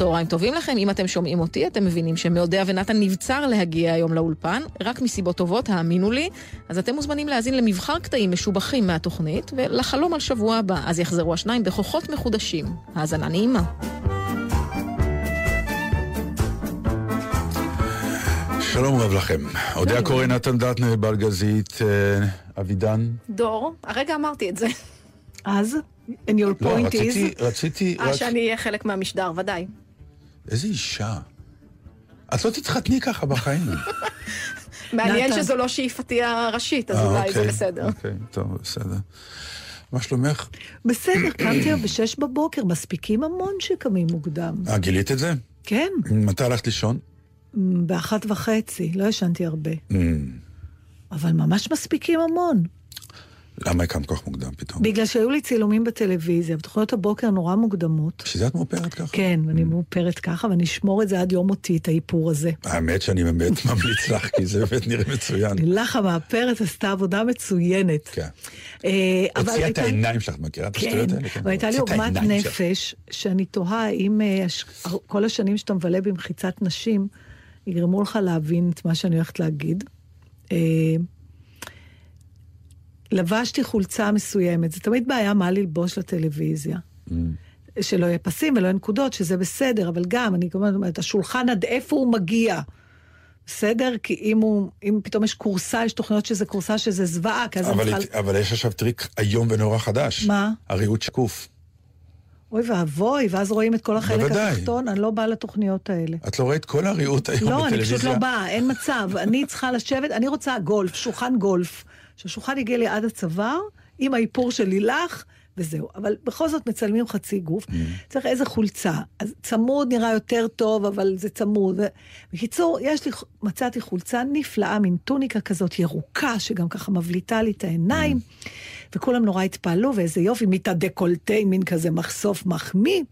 צהריים טובים לכם, אם אתם שומעים אותי, אתם מבינים שמאודע ונתן נבצר להגיע היום לאולפן, רק מסיבות טובות, האמינו לי. אז אתם מוזמנים להאזין למבחר קטעים משובחים מהתוכנית, ולחלום על שבוע הבא, אז יחזרו השניים בכוחות מחודשים. האזנה נעימה. שלום רב לכם. אודיה קורא נתן דטנר, בלגזית, אה, אבידן. דור, הרגע אמרתי את זה. אז? And your לא, point רציתי, is... רציתי אה, רק... שאני אהיה חלק מהמשדר, ודאי. איזה אישה. את לא תתחתני ככה בחיים. מעניין. שזו לא שאיפתי הראשית, אז אה, אולי זה אוקיי, בסדר. אוקיי, טוב, בסדר. מה שלומך? בסדר, קמתי היום בשש בבוקר, מספיקים המון שקמים מוקדם. אה, גילית את זה? כן, מתי הלכת לישון? באחת וחצי, לא ישנתי הרבה. Mm, אבל ממש מספיקים המון. למה הקמת כל כך מוקדם פתאום? בגלל שהיו לי צילומים בטלוויזיה, ותוכניות הבוקר נורא מוקדמות. בשביל זה את מאופרת ככה? כן, ואני מאופרת ככה, ואני אשמור את זה עד יום מותי, את האיפור הזה. האמת שאני באמת ממליץ לך, כי זה באמת נראה מצוין. לילך המאפרת עשתה עבודה מצוינת. כן. אה, הוציאה את העיניים שלך, את מכירה את כן, השטויות האלה? והייתה לי עוגמת. נפש, שאני תוהה האם אה, כל השנים שאתה מבלה במחיצת נשים, יגרמו לך להבין את מה שאני הולכת להגיד. לבשתי חולצה מסוימת, זה תמיד בעיה מה ללבוש לטלוויזיה. Mm. שלא יהיה פסים ולא יהיה נקודות, שזה בסדר, אבל גם, אני כמובן אומרת, השולחן עד איפה הוא מגיע. בסדר? כי אם הוא, אם פתאום יש כורסה, יש תוכניות שזה כורסה שזה זוועה, כי אז אני אבל, צריכה... אבל יש עכשיו טריק איום ונורא חדש. מה? הריהוט שקוף. אוי ואבוי, ואז רואים את כל החלק בוודאי. התחתון, אני לא באה לתוכניות האלה. את לא ראית כל הריהוט היום לא, אני בטלוויזיה? פשוט לא באה, אין מצב. אני צריכה לשבת, אני רוצה גולף, שולחן גולף. שהשולחן יגיע לי עד הצוואר, עם האיפור של לילך, וזהו. אבל בכל זאת מצלמים חצי גוף. Mm. צריך איזה חולצה. אז צמוד נראה יותר טוב, אבל זה צמוד. בקיצור, יש לי, מצאתי חולצה נפלאה, מין טוניקה כזאת ירוקה, שגם ככה מבליטה לי את העיניים, Mm. וכולם נורא התפעלו, ואיזה יופי, מיטה דקולטה, מין כזה מחשוף מחמיא.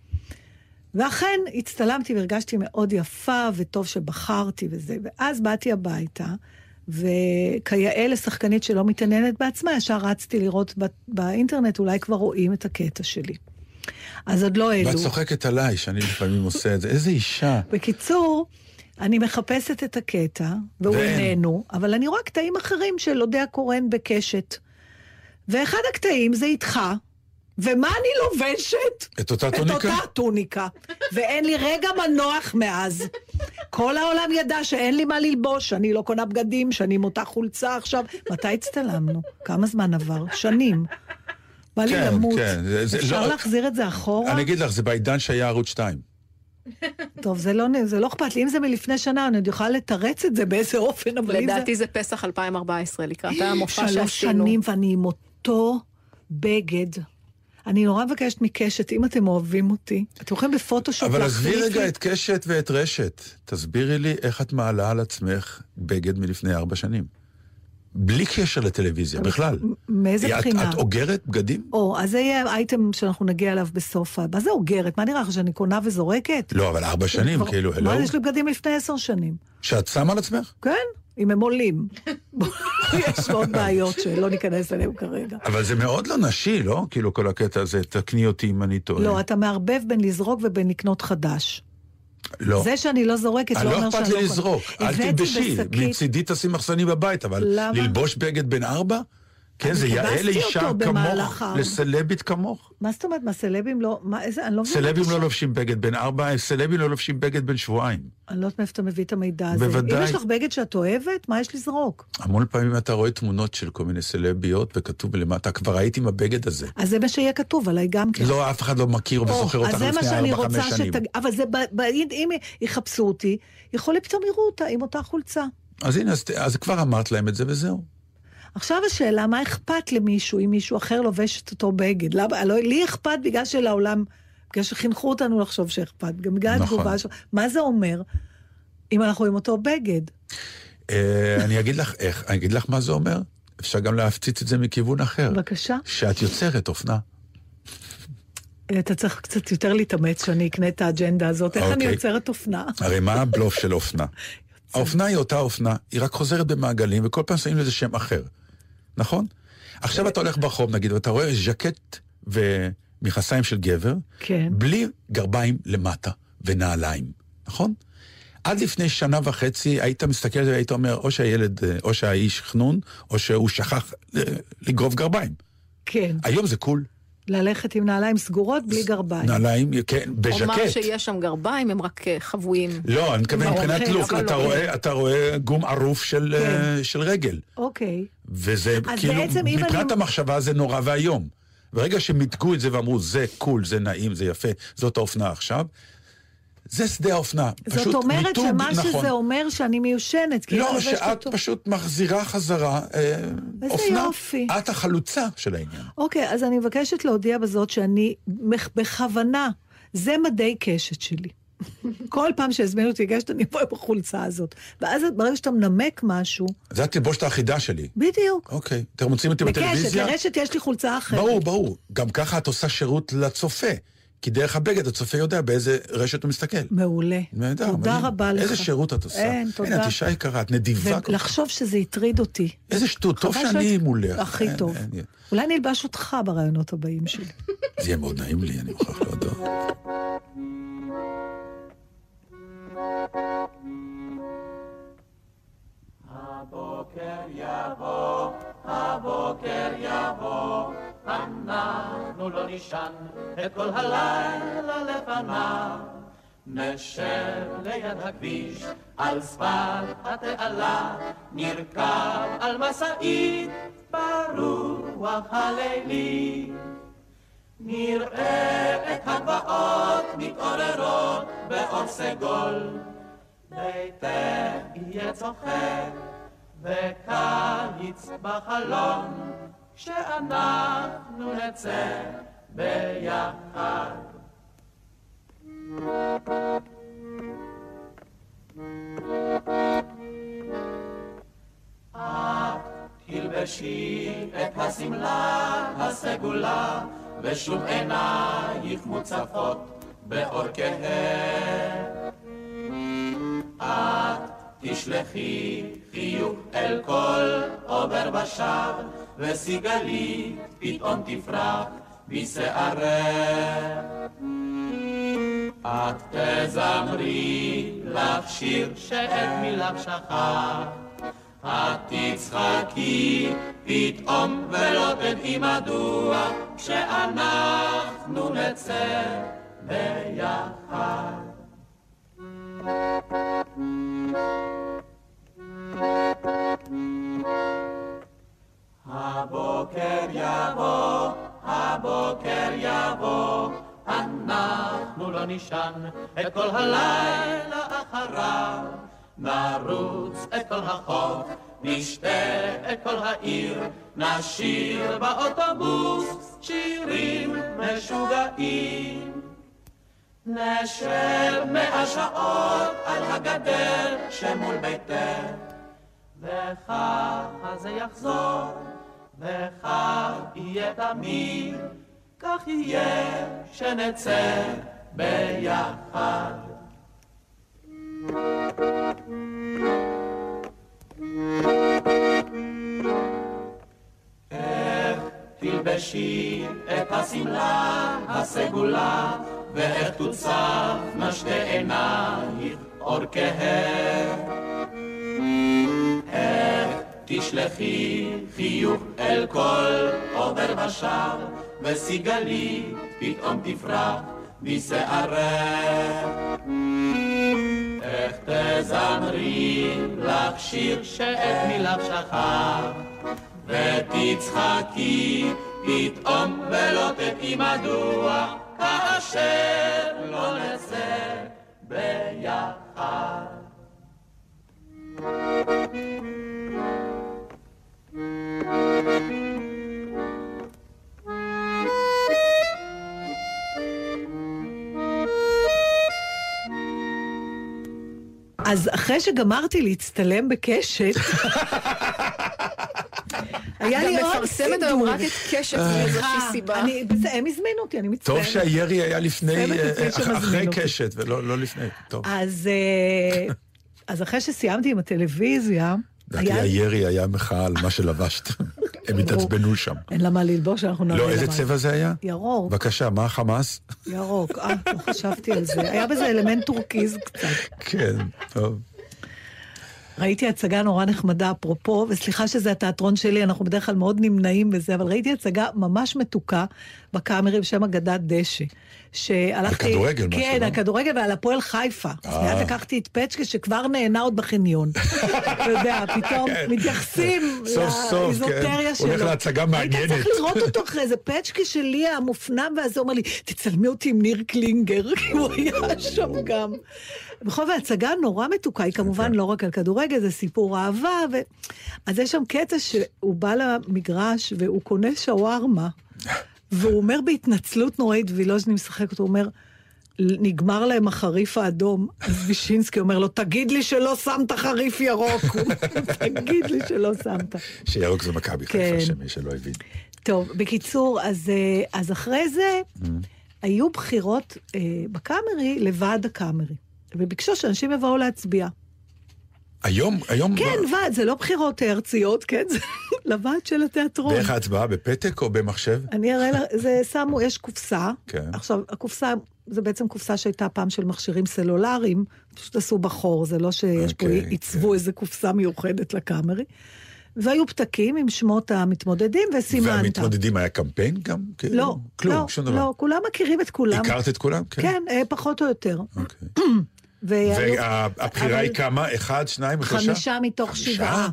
ואכן, הצטלמתי והרגשתי מאוד יפה, וטוב שבחרתי וזה. ואז באתי הביתה, וכיאה לשחקנית שלא מתעניינת בעצמה, ישר רצתי לראות באינטרנט, אולי כבר רואים את הקטע שלי. אז עוד לא העלו. ואת צוחקת עליי, שאני לפעמים עושה את זה. איזה אישה. בקיצור, אני מחפשת את הקטע, והוא ואין. איננו, אבל אני רואה קטעים אחרים של אודה הקורן בקשת. ואחד הקטעים זה איתך, ומה אני לובשת? את אותה את טוניקה? אותה טוניקה. ואין לי רגע מנוח מאז. כל העולם ידע שאין לי מה ללבוש, שאני לא קונה בגדים, שאני עם אותה חולצה עכשיו. מתי הצטלמנו? כמה זמן עבר? שנים. בא לי כן, למות. כן, אפשר לא- להחזיר את זה אחורה? אני אגיד לך, זה בעידן שהיה ערוץ 2. טוב, זה לא, זה לא אכפת לי. אם זה מלפני שנה, אני עוד יכולה לתרץ את זה באיזה אופן, אבל אם זה... לדעתי זה פסח 2014, לקראת המופע שעשינו. שלוש שנים ואני עם אותו בגד. אני נורא מבקשת מקשת, אם אתם אוהבים אותי, אתם יכולים בפוטושופ אבל להחליף עזבי לי... רגע את קשת ואת רשת. תסבירי לי איך את מעלה על עצמך בגד מלפני ארבע שנים. בלי קשר לטלוויזיה, בכלל. מאיזה את- בחינה? את אוגרת בגדים? או, אז זה יהיה אייטם שאנחנו נגיע אליו בסוף. מה זה אוגרת? מה נראה לך, שאני קונה וזורקת? לא, אבל ארבע שנים, כבר- כאילו, מה, הלו? יש לי בגדים לפני עשר שנים. שאת שמה על עצמך? כן, אם הם עולים. יש עוד בעיות שלא ניכנס אליהן כרגע. אבל זה מאוד לא נשי, לא? כאילו, כל הקטע הזה, תקני אותי אם אני טועה. לא, אתה מערבב בין לזרוק ובין לקנות חדש. לא. זה שאני לא זורקת אני לא לא אומר אכפת שאני לא לי קונה. לזרוק, אל תלבשי, מצידי תשים מחסנים בבית, אבל למה? ללבוש בגד בן ארבע? כן, זה יאה לאישה כמוך, לסלבית כמוך. מה זאת אומרת, מה סלבים לא... מה, איזה... אני לא מבינה. סלבים לא. לובשים בגד בן ארבע, סלבים לא לובשים בגד בן שבועיים. אני לא יודעת מאיפה אתה מביא את המידע הזה. בוודאי. אם יש לך בגד שאת אוהבת, מה יש לזרוק? המון פעמים אתה רואה תמונות של כל מיני סלביות, וכתוב למטה, כבר הייתי עם הבגד הזה. אז זה מה שיהיה כתוב עליי גם כן. לא, אף אחד לא מכיר וזוכר אותך לפני שאני ארבע, רוצה חמש שנים. שתג... אבל זה. אם יחפשו אותי, יכול פתאום יראו אותה עם אותה חולצה. אז הנה, אז כבר אמרת להם את זה וזהו. עכשיו השאלה, מה אכפת למישהו אם מישהו אחר לובש את אותו בגד? למה, לא, לי אכפת בגלל שלעולם, בגלל שחינכו אותנו לחשוב שאכפת, גם בגלל נכון. התגובה שלו. מה זה אומר אם אנחנו עם אותו בגד? אה, אני אגיד לך איך, אני אגיד לך מה זה אומר. אפשר גם להפציץ את זה מכיוון אחר. בבקשה. שאת יוצרת אופנה. אתה צריך קצת יותר להתאמץ שאני אקנה את האג'נדה הזאת. איך אני אוקיי. יוצרת אופנה? הרי מה הבלוף של אופנה? האופנה היא אותה אופנה, היא רק חוזרת במעגלים, וכל פעם שמים לזה שם אחר. נכון? עכשיו אתה הולך ברחוב, נגיד, ואתה רואה ז'קט ומכנסיים של גבר, כן. בלי גרביים למטה ונעליים, נכון? עד לפני שנה וחצי היית מסתכל על זה והיית אומר, או שהילד, או שהאיש חנון, או שהוא שכח אה, לגרוב גרביים. כן. היום זה cool. ללכת עם נעליים סגורות בלי גרביים. נעליים, כן, בז'קט. שיש שם גרביים, הם רק אה, חבויים. לא, אני מתכוון מבחינת כן, לוק, אתה לא. רואה, אתה רואה גדם ערוף של, כן. אה, של רגל. אוקיי. וזה אז כאילו, מבחינת אני- המחשבה זה נורא ואיום. ברגע שמיתגו את זה ואמרו, זה cool, זה נעים, זה יפה, זאת האופנה עכשיו, זה שדה האופנה. זאת אומרת שמה נכון. שזה אומר שאני מיושנת, כי לא, שאת אותו. פשוט מחזירה חזרה אה, אופנה. יופי. את החלוצה של העניין. אוקיי, אז אני מבקשת להודיע בזאת שאני בכוונה, זה מדי קשת שלי. כל פעם שהזמינו אותי לגשת, אני אבוא עם החולצה הזאת. ואז ברגע שאתה מנמק משהו, זה התלבושת האחידה שלי. בדיוק. אוקיי. אתם רוצים אותי בקשת, בטלוויזיה? לרשת יש לי חולצה אחרת. ברור, ברור. גם ככה את עושה שירות לצופה. כי דרך הבגד הצופה יודע באיזה רשת הוא מסתכל. מעולה. נהדר, תודה מדהים. רבה לך. איזה שירות את עושה. אין, תודה. הנה, את אישה יקרה, את נדיבה כל כך. ולחשוב שזה הטריד אותי. איזה שטות, טוב שאני שאת- מולך. הכי אין, טוב. אין, אין. אולי נלבש אותך ברעיונות הבאים שלי. זה יהיה מאוד נעים לי, אני מוכרח להודות. הבוקר יבוא, הבוקר יבוא, אנחנו לא נישן את כל הלילה לפניו. נשב ליד הכביש, על שפת התעלה, נרכב על משאית ברוח הלילי. נראה את הגבעות מתעוררות באור סגול. ביתך יהיה צוחק וקיץ בחלון כשאנחנו נצא ביחד. את תלבשי את השמלה הסגולה ושוב עינייך מוצפות באור כהה תשלחי חיוך אל כל עובר ושב, וסיגלי פתאום תפרח בשערך. את תזמרי לך שיר שאת מילך שכח, את תצחקי פתאום ולא תדעי מדוע, כשאנחנו נצא ביחד. הבוקר יבוא, הבוקר יבוא, אנחנו לא נישן את כל הלילה אחריו. נרוץ את כל החוף, נשתה את כל העיר, נשיר באוטובוס שירים משוגעים. נשב מאה שעות על הגדר שמול ביתך, וככה זה יחזור, וכך יהיה תמיד, כך יהיה שנצא ביחד. איך תלבשי את השמלה הסגולה, ואיך תוצפנה שתי עינייך אור כהה. איך תשלחי חיוך אל כל עובר ושב, וסיגלי פתאום תפרח בשערך. איך תזמרי לך שיר שאת מילך שכח, ותצחקי פתאום ולא תדעי מדוע, כאשר לא נצא ביחד. אז אחרי שגמרתי להצטלם בקשת, היה לי גם עוד מפרסמת היום סידור. רק את קשת מאיזושהי סיבה. אני- בסדר, הם הזמינו אותי, אני מצטערת. טוב שהירי היה לפני, אה, שמזמין אחרי. קשת, ולא לא לפני. טוב. אז, אה, אז אחרי שסיימתי עם הטלוויזיה, לדעתי. הירי היה מחאה על מה שלבשת. הם התעצבנו שם. אין לה מה ללבוש, אנחנו נראה לא, לה איזה מה. צבע זה היה? ירוק, בבקשה, מה החמאס? ירוק. אה, לא חשבתי על זה. היה בזה אלמנט טורקיז קצת. כן, טוב. ראיתי הצגה נורא נחמדה, אפרופו, וסליחה שזה התיאטרון שלי, אנחנו בדרך כלל מאוד נמנעים בזה, אבל ראיתי הצגה ממש מתוקה בקאמרי בשם אגדת דשא. שהלכתי... על כדורגל, משהו, כן, לא? על כדורגל ועל הפועל חיפה. אז אה. מיד לקחתי את פצ'קה שכבר נהנה עוד בחניון. אתה יודע, פתאום כן. מתייחסים סוף, לאיזוטריה כן. שלו. הולך להצגה מעניינת. היית צריך לראות אותו אחרי זה, פצ'קה שלי המופנם, ואז הוא אומר לי, תצלמי אותי עם ניר קלינגר, כי הוא היה שם גם. בכל זאת, ההצגה נורא מתוקה, היא כמובן לא רק על כדורגל, זה סיפור אהבה, ו... אז יש שם קטע שהוא בא למגרש והוא קונה שווארמה, והוא אומר בהתנצלות נוראית, וילוז'ני משחק אותו, הוא אומר, נגמר להם החריף האדום, אז וישינסקי אומר לו, תגיד לי שלא שמת חריף ירוק. תגיד לי שלא שמת. שירוק זה מכבי כן. חיפה, שמי שלא הבין. טוב, בקיצור, אז, אה, אז אחרי זה היו בחירות אה, בקאמרי לוועד הקאמרי, וביקשו שאנשים יבואו להצביע. היום, היום... כן, ב- ועד, זה לא בחירות ארציות, כן? זה לוועד של התיאטרון. ואיך ההצבעה? בפתק או במחשב? אני אראה לך, זה שמו, יש קופסה. כן. עכשיו, הקופסה, זה בעצם קופסה שהייתה פעם של מכשירים סלולריים, פשוט עשו בחור, זה לא שיש פה, אוקיי, עיצבו איזה קופסה מיוחדת לקאמרי. והיו פתקים עם שמות המתמודדים וסימנת. והמתמודדים היה קמפיין גם? כאילו? לא, כלום, לא, שום דבר. לא, כולם מכירים את כולם. הכרת את כולם? כן. כן, אה, פחות או יותר. אוקיי. והיו- והבחירה היא כמה? אחד, שניים, שלושה? חמישה מתוך? שבעה.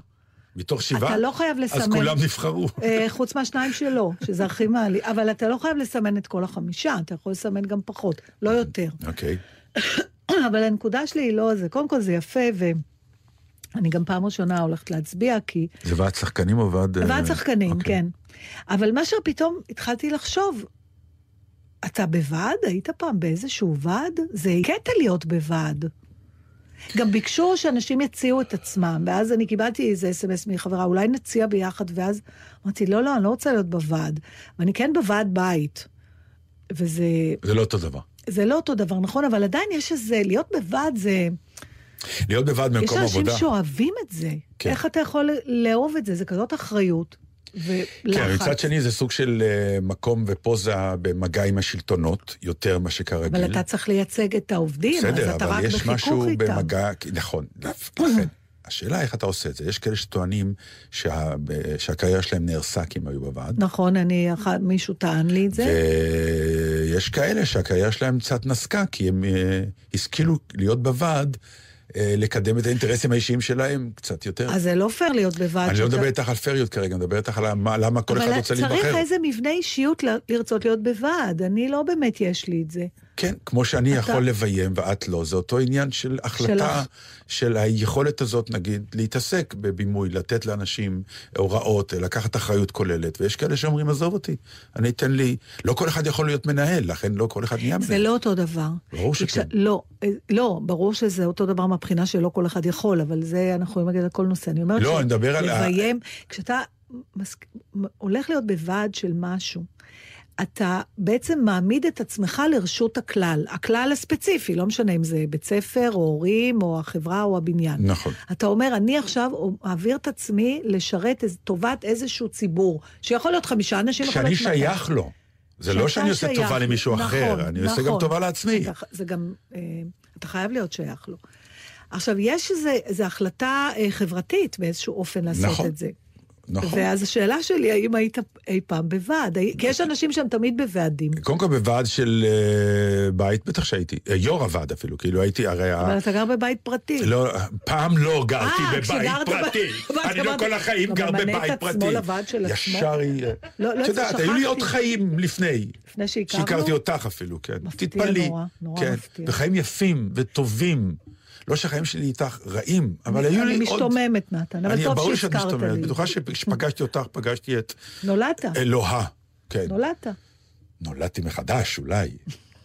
מתוך שבעה? אתה לא חייב אז לסמן. כולם נבחרו. אה, חוץ מהשניים שלו, שזה הכי מעלי. אבל אתה לא חייב לסמן את כל החמישה, אתה יכול לסמן גם פחות, לא יותר. אוקיי. אבל הנקודה שלי היא לא זה. קודם כל זה יפה, ואני גם פעם ראשונה הולכת להצביע, כי... זה ועד שחקנים או ועד... אה, ועד שחקנים, אוקיי. כן. אבל מה שפתאום התחלתי לחשוב, אתה בוועד? היית פעם באיזשהו ועד? זה קטע להיות בוועד. גם ביקשו שאנשים יציעו את עצמם, ואז אני קיבלתי איזה אס.אם.אס מחברה, אולי נציע ביחד, ואז אמרתי, לא, לא, אני לא רוצה להיות בוועד. ואני כן בוועד בית. וזה זה לא אותו דבר. זה לא אותו דבר, נכון? אבל עדיין יש איזה, להיות בוועד זה... להיות בוועד יש במקום אנשים עבודה. שאוהבים את זה. כן. איך אתה יכול לאהוב את זה? זה כזאת אחריות ולחץ. כן, מצד שני זה סוג של אה, מקום ופוזה במגע עם השלטונות, יותר מה שכרגיל. אבל אתה צריך לייצג את העובדים, בסדר, אז אתה רק אבל יש בחיכוך משהו איתם. במגע, נכון, לכן. השאלה איך אתה עושה את זה. יש כאלה שטוענים שה, שהקריירה שלהם נהרסה כי הם היו בוועד, נכון, אני, אחד, מישהו טען לי את זה. ויש כאלה שהקריירה שלהם קצת נסקה, כי הם אה, השכילו להיות בוועד, לקדם את האינטרסים האישיים שלהם קצת יותר. אז זה לא פייר להיות בוועד. אני לא מדבר איתך על פריות כרגע, אני מדבר איתך על מה- למה כל אחד אבל רוצה צריך להיבחר. איזה מבנה אישיות לרצות להיות בוועד. אני לא באמת יש לי את זה. כן, כמו שאני אתה- יכול לביים ואת לא, זה אותו עניין של החלטה, של היכולת הזאת, נגיד, להתעסק בבימוי, לתת לאנשים הוראות, לקחת אחריות כוללת, ויש כאלה שאומרים, עזוב אותי, אני אתן לי... לא כל אחד יכול להיות מנהל, לכן לא כל אחד נהיה מנהל. זה לא אותו דבר. ברור שכן. לא, אה, לא, ברור שזה אותו דבר מהבחינה שלא כל אחד יכול, אבל זה אנחנו יכולים להגיד על כל נושא. אני אומרת לא, אני מדבר על ה- לביים, כשאתה מסק... הולך להיות בוועד של משהו, אתה בעצם מעמיד את עצמך לרשות הכלל, הכלל הספציפי, לא משנה אם זה בית ספר, או הורים, או החברה, או הבניין. נכון. אתה אומר, אני עכשיו מעביר את עצמי לשרת טובת איזשהו ציבור, שיכול להיות חמישה אנשים, יכול שאני להיות מאתיים. שייך לו. זה לא שאני עושה שייך טובה. למישהו נכון, אחר, אני עושה גם נכון. טובה לעצמי. אתה, זה גם, אה, אתה חייב להיות שייך לו. עכשיו, יש איזו החלטה אה, חברתית באיזשהו אופן לעשות נכון, את זה. נכון. ואז השאלה שלי, האם היית אי פעם בוועד? כי יש אנשים שהם תמיד בוועדים. קודם כל בוועד של אה, בית, בטח שהייתי, אה, יו"ר הוועד אפילו, כאילו הייתי, הרי... ה- אבל אתה גר בבית פרטי. לא, פעם לא גרתי אה, בבית פרטי. אני לא כל החיים גר ממנה בבית את עצמו פרטי. לוועד של עצמו? ישר היא... לא, לא, את יודעת. היו לי עוד חיים לפני. לפני שהכרנו? שהכרתי אותך אפילו, כן. מפתיע. נורא, נורא כן. מפתיע. וחיים יפים וטובים. לא שהחיים שלי איתך רעים, אבל היו לי אני עוד... משתוממת, נתן, אבל אני- טוב ברור שאת שהזכרת משתוממת. לי. בטוחה שכשפגשתי אותך, פגשתי את נולדת, אלוהה. כן. נולדת. נולדתי מחדש, אולי,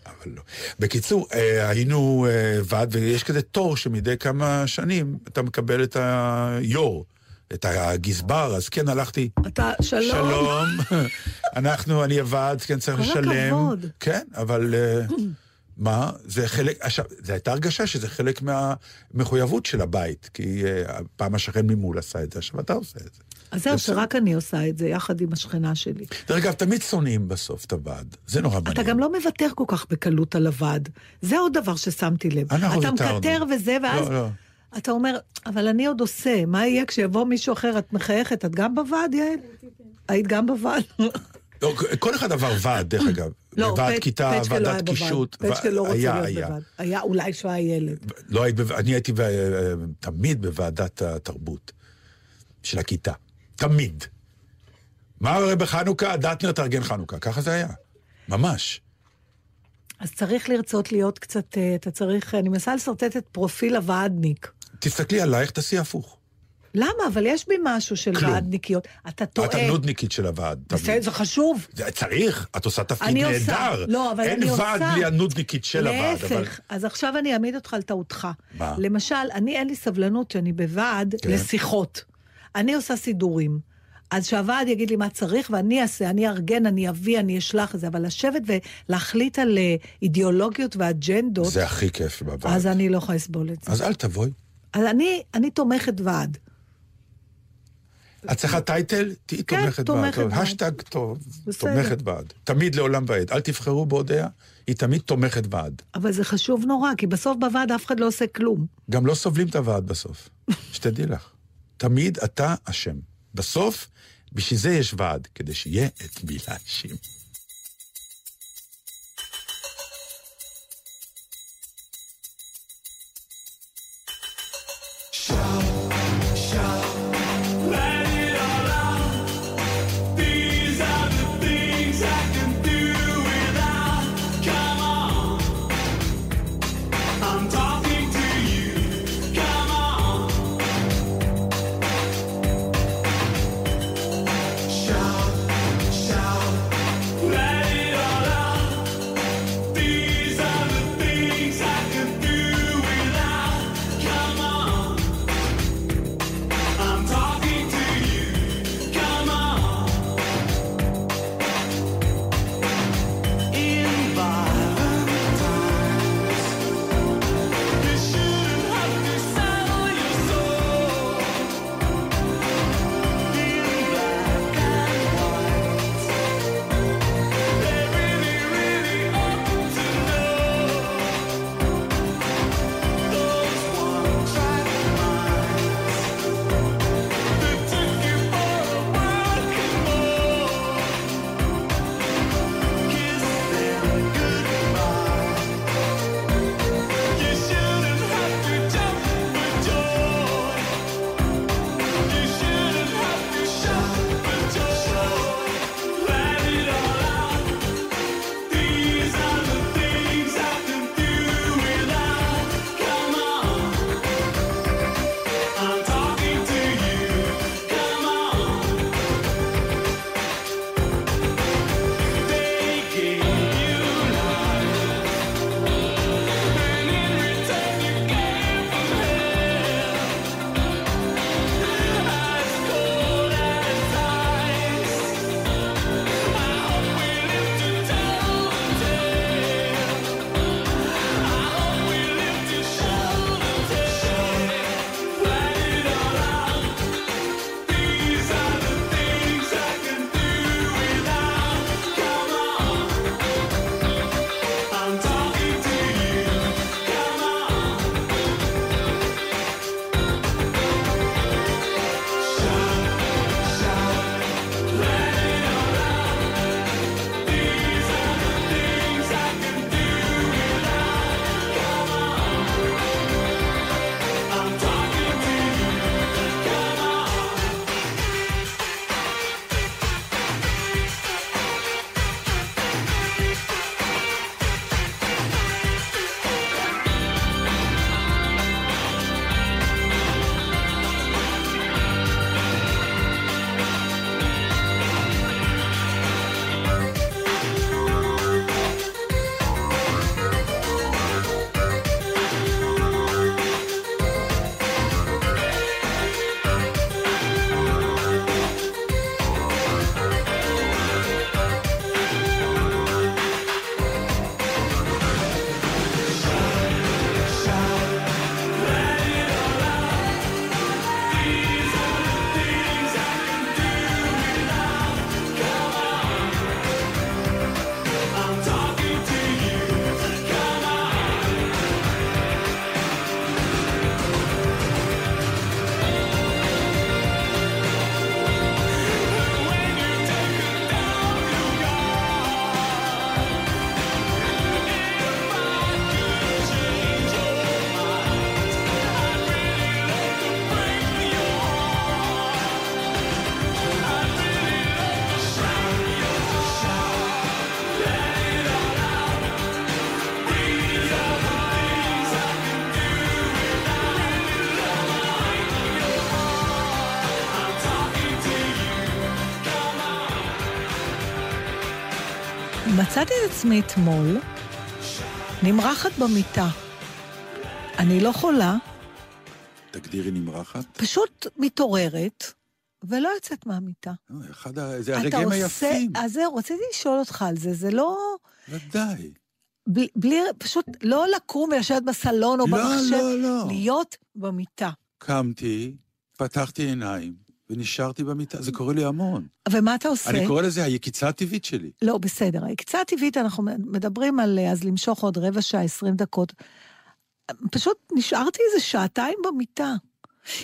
אבל לא. בקיצור, אה, היינו אה, ועד, ויש כזה תור שמדי כמה שנים אתה מקבל את היו"ר. את הגזבר, אז כן הלכתי, אתה, שלום. שלום, אנחנו, אני הוועד, כן צריך כל לשלם. הכבוד. כן, אבל אה, מה, זה חלק, עכשיו, זו הייתה הרגשה שזה חלק מהמחויבות של הבית, כי אה, פעם השכן ממול עשה את זה, עכשיו אתה עושה את זה. אז זהו. שרק אני עושה את זה, יחד עם השכנה שלי. דרך אגב, תמיד שונאים בסוף את הוועד, זה נורא מעניין. אתה גם לא מוותר כל כך בקלות על הוועד. זה עוד דבר ששמתי לב. אנחנו אתה. מקטר וזה, ואז לא, לא. אתה אומר, אבל אני עוד עושה, מה יהיה כשיבוא מישהו אחר? את מחייכת, את גם בוועד, יעל? היית גם בוועד? לא, כל אחד עבר ועד, דרך אגב. לא, ועד פט- כיתה, פצ'קה לא היה ועדת בוועד. קישוט. פצ'קה ו- לא רוצה היה, להיות היה. בוועד. היה אולי היה ילד. לא היית, בו- אני הייתי ב- תמיד בוועדת התרבות של הכיתה. תמיד. מה הרי בחנוכה? דטנר תארגן חנוכה. ככה זה היה. ממש. אז צריך לרצות להיות קצת, אה, אתה צריך, אני מנסה לשרטט את פרופיל הוועדניק. תסתכלי עלייך, תעשי הפוך. למה? אבל יש בי משהו של כלום. ועדניקיות. אתה טועה. את הנודניקית של הוועד. בסדר, זה חשוב. זה צריך, את עושה תפקיד אני עושה. נהדר. לא, אבל אין אני ועד עושה. בלי הנודניקית של הוועד. אבל... להפך, אז עכשיו אני אעמיד אותך על טעותך. מה? למשל, אני אין לי סבלנות שאני בוועד כן. לשיחות. אני עושה סידורים. אז שהוועד יגיד לי מה צריך, ואני אעשה, אני אארגן, אני אביא, אני אשלח את זה, אבל לשבת ולהחליט על אה, אידיאולוגיות ואג'נדות, זה הכי כיף בוועד. אז אני לא יכולה לסבול את זה. אז אל תבואי. אז אני, אני תומכת ועד. את צריכה טייטל? תהיי כן, תומכת. ועד. השטג טוב. תומכת ועד. תמיד לעולם ועד. אל תבחרו בהודיה, היא תמיד תומכת ועד. אבל זה חשוב נורא, כי בסוף בוועד אף אחד לא עושה כלום. גם לא סובלים את הוועד בסוף. שתדעי לך. תמיד אתה אשם. בסוף, בשביל זה יש ועד, כדי שיהיה את מי להאשים. מצאתי את עצמי אתמול נמרחת במיטה. אני לא חולה, תגדירי נמרחת. פשוט מתעוררת, ולא יוצאת מהמיטה. אה, אחד ה... זה הרגעים עושה... היפים. אז זהו, רציתי לשאול אותך על זה, זה לא... ודאי. בלי, בלי פשוט לא לקום ולשבת בסלון או לא, במחשב, לא, לא. להיות במיטה. קמתי, פתחתי עיניים, ונשארתי במיטה. זה קורה לי המון. ומה אתה עושה? אני קורא לזה היקיצה הטבעית שלי. לא, בסדר. הקצה הטבעית, אנחנו מדברים על אה, אז למשוך עוד רבע שעה, עשרים דקות. פשוט נשארתי איזה שעתיים במיטה.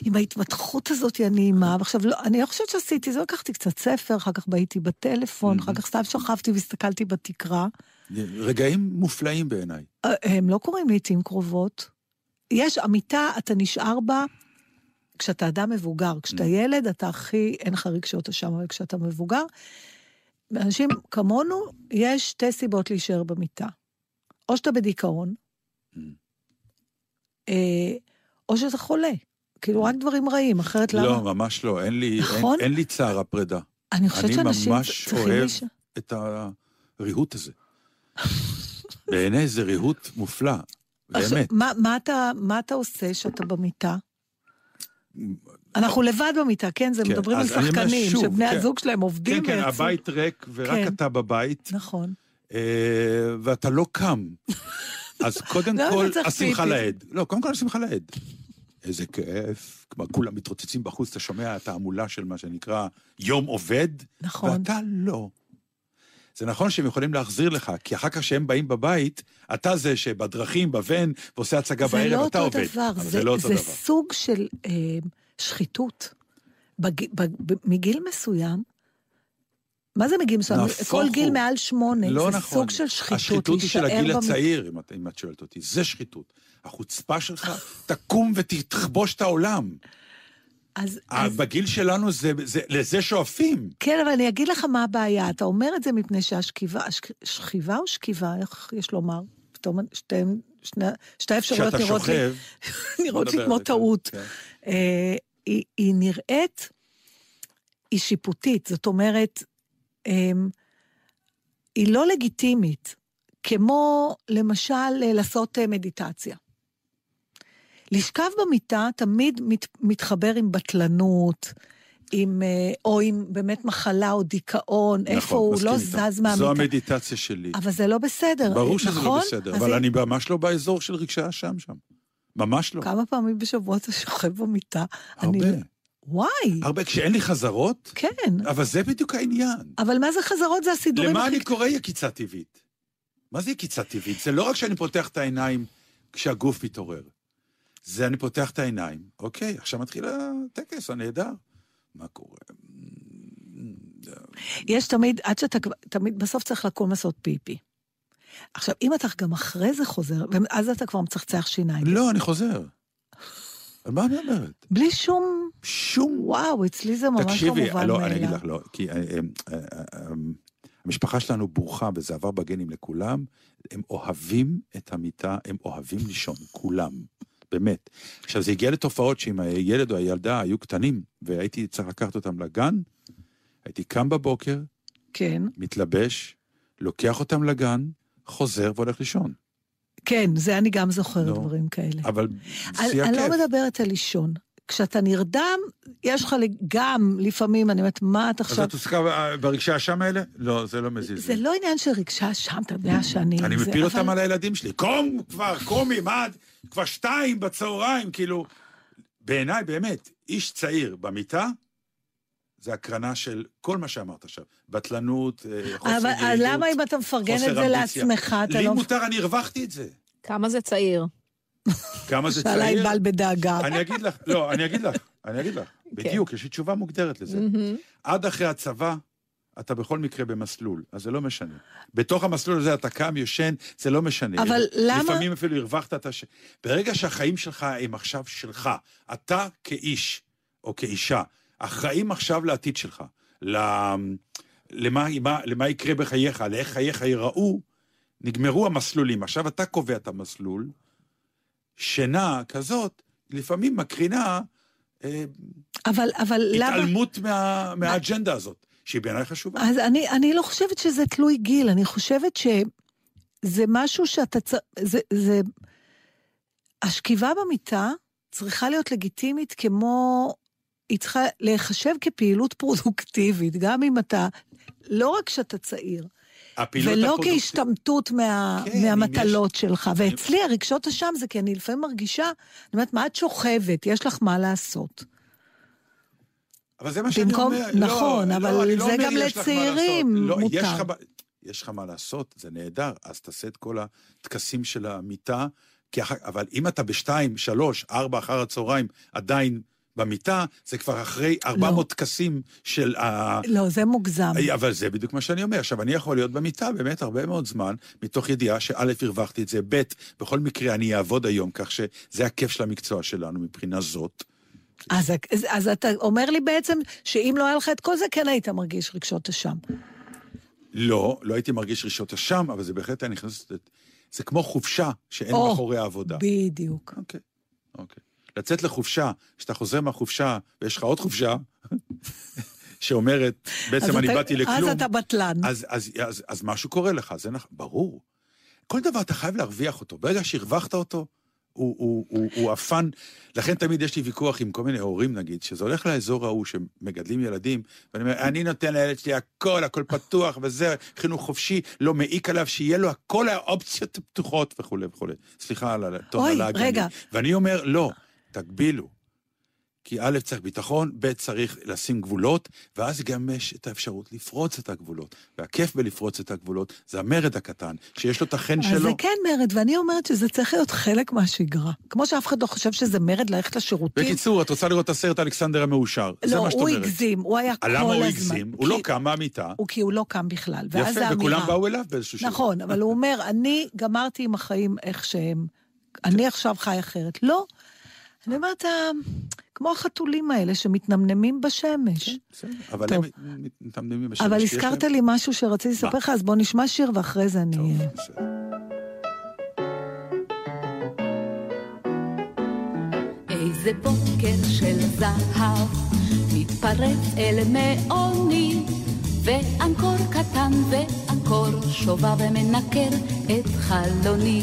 עם ההתמתחות הזאת הנעימה, ועכשיו, לא, אני לא חושבת שעשיתי זה, לקחתי קצת ספר, אחר כך בהיתי בטלפון, אחר כך סתם שכבתי והסתכלתי בתקרה. רגעים מופלאים בעיניי. אה, הם לא קורים לעיתים קרובות. יש, המיטה, אתה נשאר בה כשאתה אדם מבוגר. כשאתה ילד, אתה הכי, אין לך רגשות אשם, אבל כשאתה מבוגר, אנשים כמונו, יש שתי סיבות להישאר במיטה. או שאתה בדיכאון, אה, או שאתה חולה. כאילו, רק דברים רעים, אחרת למה? לא, ממש לא. אין לי, נכון? אין, אין לי צער הפרידה. אני חושבת אני שאנשים ממש צריכים אוהב להישאר. את הריהוט הזה. בעיניי זה ריהוט מופלא, באמת. מה, מה, אתה, מה אתה עושה כשאתה במיטה? אנחנו לבד במיטה, כן? זה כן, מדברים על שחקנים, שוב, שבני כן. הזוג שלהם עובדים כן, כן, ויצאו- הבית ריק, ורק כן. אתה בבית, נכון. אה, ואתה לא קם. אז קודם לא, כל, אתה צריך השמחה. לאיד. לא, קודם כל השמחה לאיד. איזה כיף. כלומר, כולם מתרוצצים בחוץ, אתה שומע את ההמולה של מה שנקרא יום עובד, נכון. ואתה לא. זה נכון שהם יכולים להחזיר לך, כי אחר כך כשהם באים בבית, אתה זה שבדרכים, בוון, ועושה הצגה זה בערב, לא אתה אותו עובד. דבר, אבל זה, זה לא אותו זה דבר. סוג של אה, שחיתות. בג, בג, ב, מגיל מסוים, מה זה מגיל מסוים? כל גיל הוא. מעל שמונה, לא זה נכון. סוג של שחיתות. השחיתות היא של הגיל במ- הצעיר, אם את, אם את שואלת אותי. זה שחיתות. החוצפה שלך, תקום ותכבוש את העולם. אז, אה, אז, בגיל שלנו זה, זה, לזה שואפים. כן, אבל אני אגיד לך מה הבעיה. אתה אומר את זה מפני שהשכיבה, השכ- שכיבה או שכיבה, איך יש לומר? פתאום שתיהן, שני, שתי האפשרויות כשאתה נראות לי, שוכב... נראות לי כמו טעות. כן. אה, היא, היא נראית, היא שיפוטית, זאת אומרת, אה, היא לא לגיטימית, כמו למשל אה, לעשות אה, מדיטציה. לשכב במיטה תמיד מת, מתחבר עם בטלנות, עם, אה, או עם באמת מחלה או דיכאון, איפה נכון, הוא מסכים לא איתך. זז מהמיטה. זו המדיטציה שלי. אבל זה לא בסדר, ברור שזה נכון? לא בסדר, אבל אם- אני ממש לא באזור של רגשי האשם שם. ממש לא. כמה פעמים בשבוע אתה שוכב במיטה? הרבה. אני... וואי, הרבה. כשאין לי חזרות, כן. אבל זה בדיוק העניין. אבל מה זה חזרות? זה הסידורים למה הכי... אני קורא יקיצה טבעית? מה זה יקיצה טבעית? זה לא רק שאני פותח את העיניים כשהגוף מתעורר. זה אני פותח את העיניים, אוקיי, עכשיו מתחיל הטקס הנהדר. מה קורה? יש תמיד, עד שאתה תמיד, בסוף צריך לקום לעשות פיפי. עכשיו, אם אתה גם אחרי זה חוזר, ואז אתה כבר מצחצח שיניים. לא, אני חוזר. על מה אני אומרת? בלי שום... שום... וואו, אצלי זה ממש לא תקשיבי, מובן לא, מאליו. אני אגיד לך, לא, כי אה, אה, אה, המשפחה שלנו ברוכה, וזה עבר בגנים לכולם, הם אוהבים את המיטה, הם אוהבים לישון, כולם, באמת. עכשיו, זה הגיע לתופעות שאם הילד או הילדה היו קטנים, והייתי צריך לקחת אותם לגן, הייתי קם בבוקר, כן, מתלבש, לוקח אותם לגן, חוזר והולך לישון. כן, זה אני גם זוכרת לא. דברים כאלה. אבל שיא אני לא הכיף. מדברת על לישון. כשאתה נרדם, יש לך גם, לפעמים, אני אומרת, מה את אז עכשיו... את עוסקה ברגשי האשם האלה? לא, זה לא מזיז. זה. לא עניין של רגשה שם, אתה יודע שאני... אני מפיל אותם על הילדים שלי. קום כבר, קומי, מה את? כבר שתיים בצהריים, כאילו... בעיניי, באמת, איש צעיר במיטה, זה הקרנה של כל מה שאמרת עכשיו. בטלנות, אה, חוסר אבל יעילות, למה אם אתה מפרגן את זה. לעצמך, אתה לי לא... מותר, אני הרווחתי את זה. כמה זה צעיר? כמה זה שאלה צעיר? ענבל בדאגה. אני אגיד לך, לא, אני אגיד לך, אני אגיד כן. לך. בדיוק, יש לי תשובה מוגדרת לזה. עד אחרי הצבא, אתה בכל מקרה במסלול, אז זה לא משנה. בתוך המסלול הזה אתה קם, יושן, זה לא משנה. אבל למה- לפעמים אפילו הרווחת את הש... ברגע שהחיים שלך הם עכשיו שלך, אתה כאיש או כאישה, אחראים עכשיו לעתיד שלך. למה, למה, למה יקרה בחייך, לאיך חייך ייראו, נגמרו המסלולים. עכשיו אתה קובע את המסלול, שינה כזאת, לפעמים מקרינה אה, אבל, אבל למה... התעלמות מה, מהאג'נדה הזאת. שהיא בעיניי חשובה. אז אני, אני לא חושבת שזה תלוי גיל, אני חושבת שזה משהו שאתה צריך... זה, זה... השכיבה במיטה צריכה להיות לגיטימית כמו... היא צריכה להיחשב כפעילות פרודוקטיבית, גם אם אתה... לא רק שאתה צעיר, ולא הפרודוקטיבית- כהשתמטות מה, כן, מהמטלות שלך. ואצלי הרגשות אשם זה כי אני לפעמים מרגישה, אני אומרת, מה את שוכבת? יש לך מה לעשות. אבל זה מה שאני במקום- אומר. נכון, לא, אבל לא, לא זה אומר, גם לצעירים לעשות. לא, מותר. יש לך, ב- יש לך מה לעשות, זה נהדר, אז תעשה את כל הטקסים של המיטה, אחר, אבל אם אתה בשתיים, שלוש, ארבע אחר הצהריים עדיין במיטה, זה כבר אחרי 400 טקסים של ה... לא, זה מוגזם. אבל זה בדיוק מה שאני אומר. עכשיו, אני יכול להיות במיטה באמת הרבה מאוד זמן, מתוך ידיעה שא', הרווחתי את זה, ב', בכל מקרה אני אעבוד היום, כך שזה הכיף של המקצוע שלנו מבחינה זאת. אז, אז, אז אתה אומר לי בעצם שאם לא היה לך את כל זה, כן היית מרגיש רגשות אשם. לא, לא הייתי מרגיש רגשות אשם, אבל זה בהחלט היה נכנס... זה כמו חופשה שאין או, מאחורי העבודה. בדיוק. אוקיי, אוקיי. לצאת לחופשה, כשאתה חוזר מהחופשה ויש לך עוד חופשה, שאומרת, בעצם אני אתה- באתי לכלום, אז אתה בטלן. אז, אז, אז, אז משהו קורה לך, זה נכון, ברור. כל דבר אתה חייב להרוויח אותו. ברגע שהרווחת אותו, הוא, הוא, הוא, הוא עפן. לכן תמיד יש לי ויכוח עם כל מיני הורים, נגיד, שזה הולך לאזור ההוא שמגדלים ילדים, ואני אומר, אני נותן לילד שלי הכל, הכל פתוח, וזה, חינוך חופשי, לא מעיק עליו, שיהיה לו הכל האופציות פתוחות וכולי וכולי. סליחה על הטון אוי, הלעג. רגע. ואני אומר, לא, תגבילו. כי א', צריך ביטחון, ב', צריך לשים גבולות, ואז גם יש את האפשרות לפרוץ את הגבולות. והכיף בלפרוץ את הגבולות זה המרד הקטן, שיש לו את החן אז שלו. זה כן מרד, ואני אומרת שזה צריך להיות חלק מהשגרה. כמו שאף אחד לא חושב שזה מרד ללכת לשירותים. בקיצור, את רוצה לראות את הסרט אלכסנדר המאושר. זה לא, מה שאת הוא אומרת. הגזים, הוא היה כל הזמן. למה הוא הגזים? הוא לא קם מהמיטה. הוא כי הוא לא קם בכלל. יפה, זה. וכולם באו אליו באיזשהו שלב. נכון, אבל הוא אומר, אני גמרתי עם החיים איך שהם, אני עכשיו חי אחרת. לא. אני אומרת, "אה, כמו החתולים האלה שמתנמנמים בשמש. בסדר, אבל. הם מת- מתמדמים בשמש. אבל הזכרת לי משהו שרציתי לספר לך, אז בוא נשמע שיר ואחרי זה אני... טוב, בסדר. איזה בוקר של זהב מתפרץ אל מעוני ואנקור קטן ואנקור שובב ומנקר את חלוני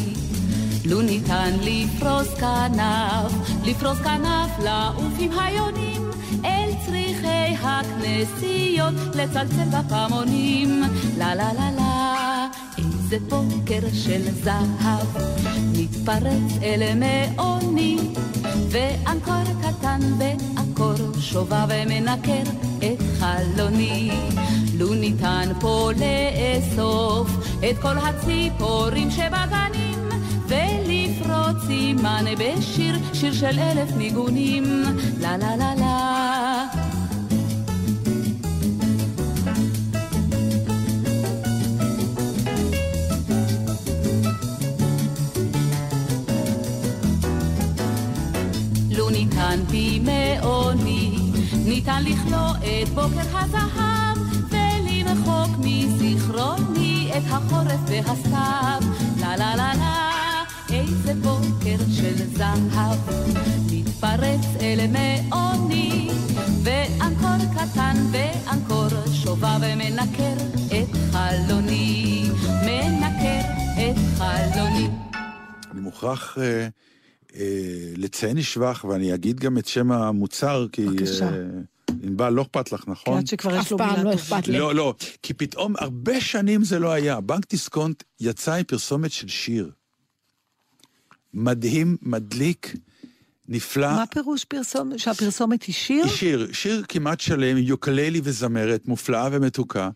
לו ניתן לפרוס כנף, לפרוס כנף לעוף עם היונים אל צריכי הכנסיות לצלצל בפעמונים. לה לה לה לה איזה בוקר של זהב מתפרץ אל מעוני ואנקור קטן ואנקור שובב ומנקר את חלוני. לו ניתן פה לאסוף את כל הציפורים שבגנים ולפרוץ עימן בשיר, שיר של אלף ניגונים. לה לה לה לה. לו ניתן בימי עוני, ניתן לכלוא את בוקר הזהב, ולמחוק מזיכרוני את החורף והסתיו. לה לה לה לה, איזה בוקר של זהב, מתפרץ אל מעוני, ואנקור קטן ואנקור שובב ומנקר את חלוני, מנקר את חלוני. אני מוכרח אה, אה, לציין לשבח, ואני אגיד גם את שם המוצר, כי... בבקשה. אה, ענבל, לא אכפת לך, כי נכון? עד שכבר יש אף לו פעם מילה לא טובה. אכפת לי. לא, לא, כי פתאום הרבה שנים זה לא היה. בנק דיסקונט יצא עם פרסומת של שיר. מדהים, מדליק, נפלא. מה פירוש פרסומת? שהפרסומת היא שיר? שיר, שיר כמעט שלם, יוקללי וזמרת, מופלאה ומתוקה,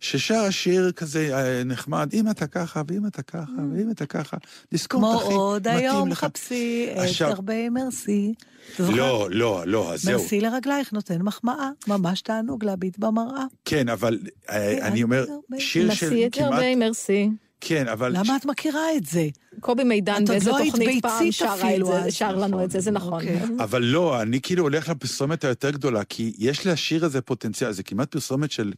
ששר שיר כזה אה, נחמד, אם אתה ככה, ואם אתה ככה, ואם אתה ככה, דיסקונט כמו אחי, עוד מתאים היום לך. חפשי את עכשיו- הרבה מרסי. לא, לא, לא, אז זהו. מרסי לרגלייך נותן מחמאה, ממש תענוג להביט במראה. כן, אבל אה, אני אומר, שיר של נשיא את כמעט... הרבה מרסי. כן, אבל... למה את מכירה את זה? קובי מידן באיזה לא תוכנית פעם שרה את אפילו זה. שר לנו את זה, זה נכון. אוקיי. אבל לא, אני כאילו הולך לפרסומת היותר גדולה, כי יש לשיר הזה פוטנציאל, זה כמעט פרסומת של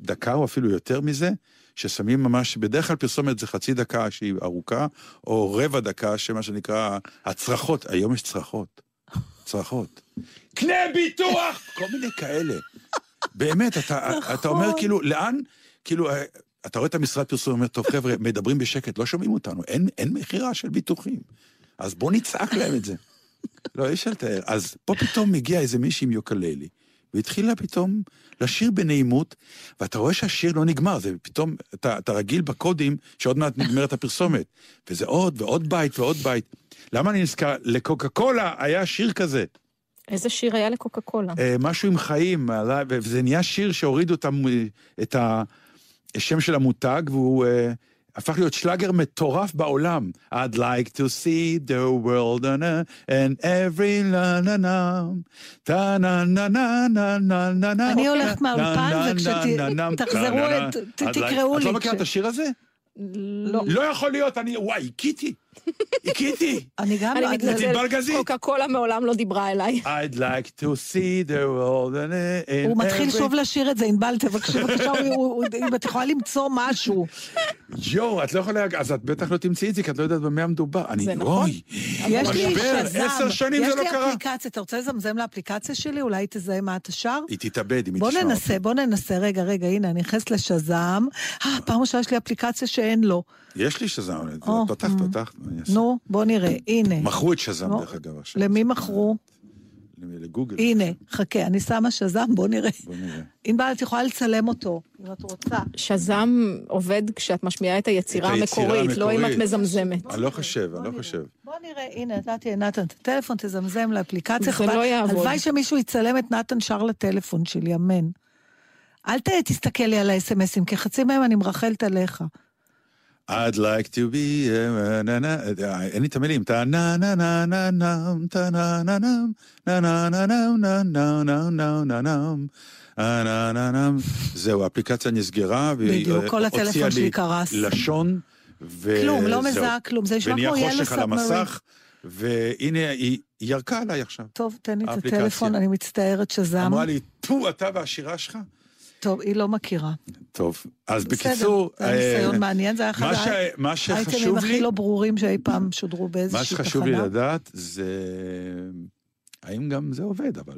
דקה או אפילו יותר מזה, ששמים ממש, בדרך כלל פרסומת זה חצי דקה שהיא ארוכה, או רבע דקה, שמה שנקרא הצרחות, היום יש צרחות. צרחות. קנה ביטוח! כל מיני כאלה. באמת, אתה, נכון. אתה אומר כאילו, לאן, כאילו, אה, אתה רואה את המשרד פרסום, אומר, טוב, חבר'ה, מדברים בשקט, לא שומעים אותנו, אין, אין מכירה של ביטוחים. אז בוא נצעק להם את זה. לא, אי אפשר לתאר. אז פה פתאום מגיע איזה מישהי עם יוקללי, והתחילה פתאום לשיר בנעימות, ואתה רואה שהשיר לא נגמר, זה פתאום, אתה, אתה רגיל בקודים שעוד מעט נגמרת הפרסומת. וזה עוד ועוד בית ועוד בית. למה אני נזכר? לקוקה קולה היה שיר כזה. איזה שיר היה לקוקה קולה? אה, משהו עם חיים, וזה נהיה שיר שהורידו את, את השם של המותג, והוא אה, הפך להיות שלאגר מטורף בעולם. I'd like to see the world on a, and every na na na ta na na na na na na na אני הולכת מהאולפן, na, na, וכשת- na, na, na, תחזרו na, na, את- na. ת- I'd like- תקראו את לי לא מכירה את השיר הזה? לא. לא יכול להיות, אני, וואי, הכיתי. הכיתי. אני גם... אני לא- מתנצלת. קוקה קולה מעולם לא דיברה אליי. I'd like to see the world and הוא מתחיל שוב לשיר את זה, ענבל, תבקשי בבקשה, אם את יכולה למצוא משהו. יואו, את לא יכולה... אז את בטח לא תמצאי את זה, כי את לא יודעת במה מדובר. אני... זה נכון. יש לי שזם, עשר שנים זה לא יש קרה. לי אפליקציה, אתה רוצה לזמזם לאפליקציה שלי? אולי תזהה מה אתה שר? היא תתאבד אם היא בוא תשמע ננסה, בוא ננסה. רגע, רגע, הנה, אני נכנסת לשזם. אה, פעם ראשונה יש לי אפליקציה שאין לו. יש לי שזם, או, פתח. פתח. מה אני אעשה? נו, בוא נראה, הנה. מכרו את שזם, דרך אגב, עכשיו. למי מכרו? לגוגל. הנה, חכה, אני שמה שזם, בוא נראה. בוא נראה. ענבל, את יכולה לצלם אותו, אם את רוצה. שזם עובד כשאת משמיעה את היצירה את היצירה המקורית, לא אם את. מזמזמת. אני לא חושב, אני לא חושב. בוא נראה, הנה, נתתי לנתן את הטלפון, תזמזם לאפליקציה. זה לא יעבוד. הלוואי שמישהו יצלם את נתן שר לטלפון שלי, אמן. אל תסתכל לי על האס.אם.אסים, כי חצי מהם אני מרחלת עליך. I'd like to be... uh, na, na, אה, אין לי את המילים. טה נה נה נה נה נם, טה נה נה נם, נה נה נה נם, נה נה נה נה נה נם. אה, נה. זהו, האפליקציה נסגרה, והיא אה, הוציאה לי. לשון, וזהו. כלום, לא מזהה כלום, זה נשמע כמו על submarine. והנה, היא ירקה עליי עכשיו. טוב, תן לי את. הטלפון, אני מצטערת שזם. אמרה לי, טו, אתה והשירה שלך? טוב, היא לא מכירה. טוב, אז בסדר, בקיצור... זה היה ניסיון אה, מעניין, זה היה אחד מה ש- מה האייטמים הכי לי, לא ברורים שאי פעם שודרו מה באיזושהי תחנה. שחשוב לי לדעת זה... האם גם זה עובד, אבל...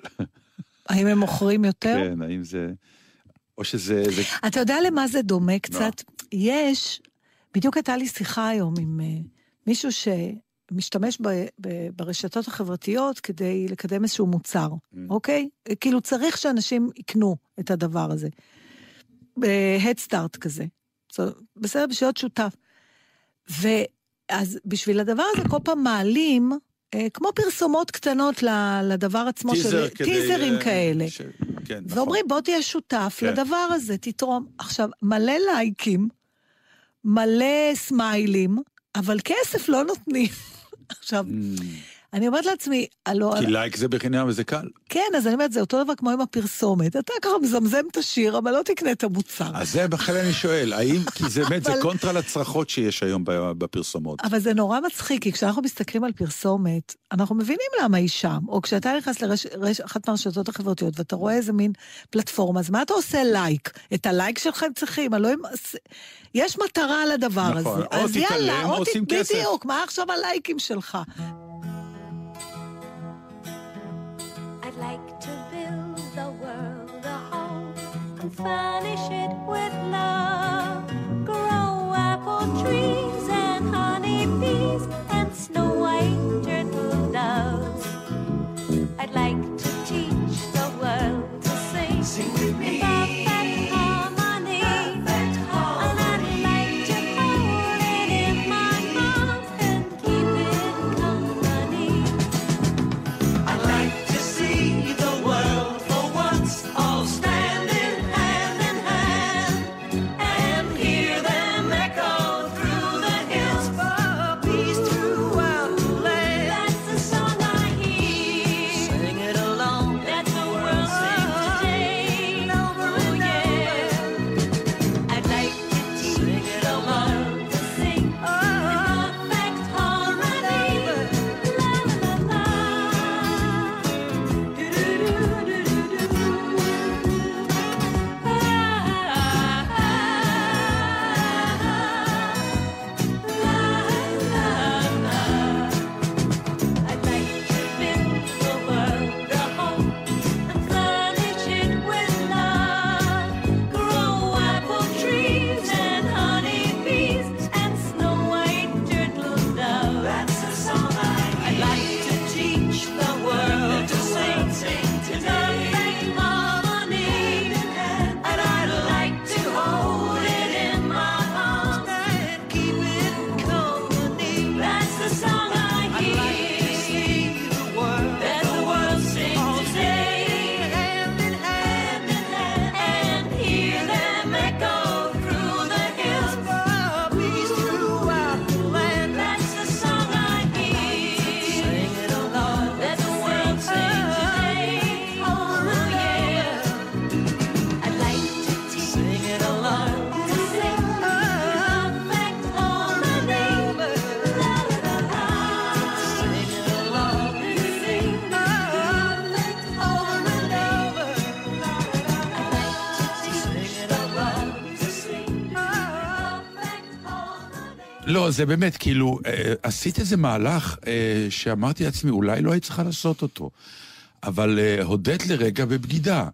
האם הם מוכרים יותר? כן, האם זה... או שזה... זה... אתה יודע למה זה דומה קצת? יש, בדיוק הייתה לי שיחה היום עם אה, מישהו שמשתמש ב, ב, ברשתות החברתיות כדי לקדם איזשהו מוצר, Mm. אוקיי? כאילו צריך שאנשים יקנו את הדבר הזה. Start כזה. זאת- בסדר, בשביל להיות שותף. ואז בשביל הדבר הזה כל פעם מעלים, אה, כמו פרסומות קטנות לדבר עצמו, טיזר של, כדי... טיזרים אה, כאלה. ש... כן, נכון. ואומרים, בוא תהיה שותף כן. לדבר הזה, תתרום. עכשיו, מלא לייקים, מלא סמיילים, אבל כסף לא נותנים. עכשיו, Mm, אני אומרת לעצמי, הלו, כי לייק זה בחינם וזה קל. כן, אז אני אומרת, זה אותו דבר כמו עם הפרסומת. אתה ככה מזמזם את השיר, אבל לא תקנה את המוצר. אז זה בכלל אני שואל, האם... כי זה באמת, זה קונטרה לצרחות שיש היום בפרסומות. אבל זה נורא מצחיק, כי כשאנחנו מסתכלים על פרסומת, אנחנו מבינים למה היא שם. או כשאתה נכנס לאחת מהרשתות החברתיות ואתה רואה איזה מין פלטפורמה, אז מה אתה עושה לייק? את הלייק שלך הם צריכים, אלוהים... יש מטרה לדבר נכון, הזה. או אז תתעלם, או או ת- שים כסף. בדיוק, מה עכשיו הלייקים שלך? Like to build the world a home and furnish it with love. Grow apple trees and honey bees and snow white לא, זה באמת, כאילו, אה, עשית איזה מהלך אה, שאמרתי לעצמי, אולי לא היית צריכה לעשות אותו. אבל אה, הודית לרגע בבגידה.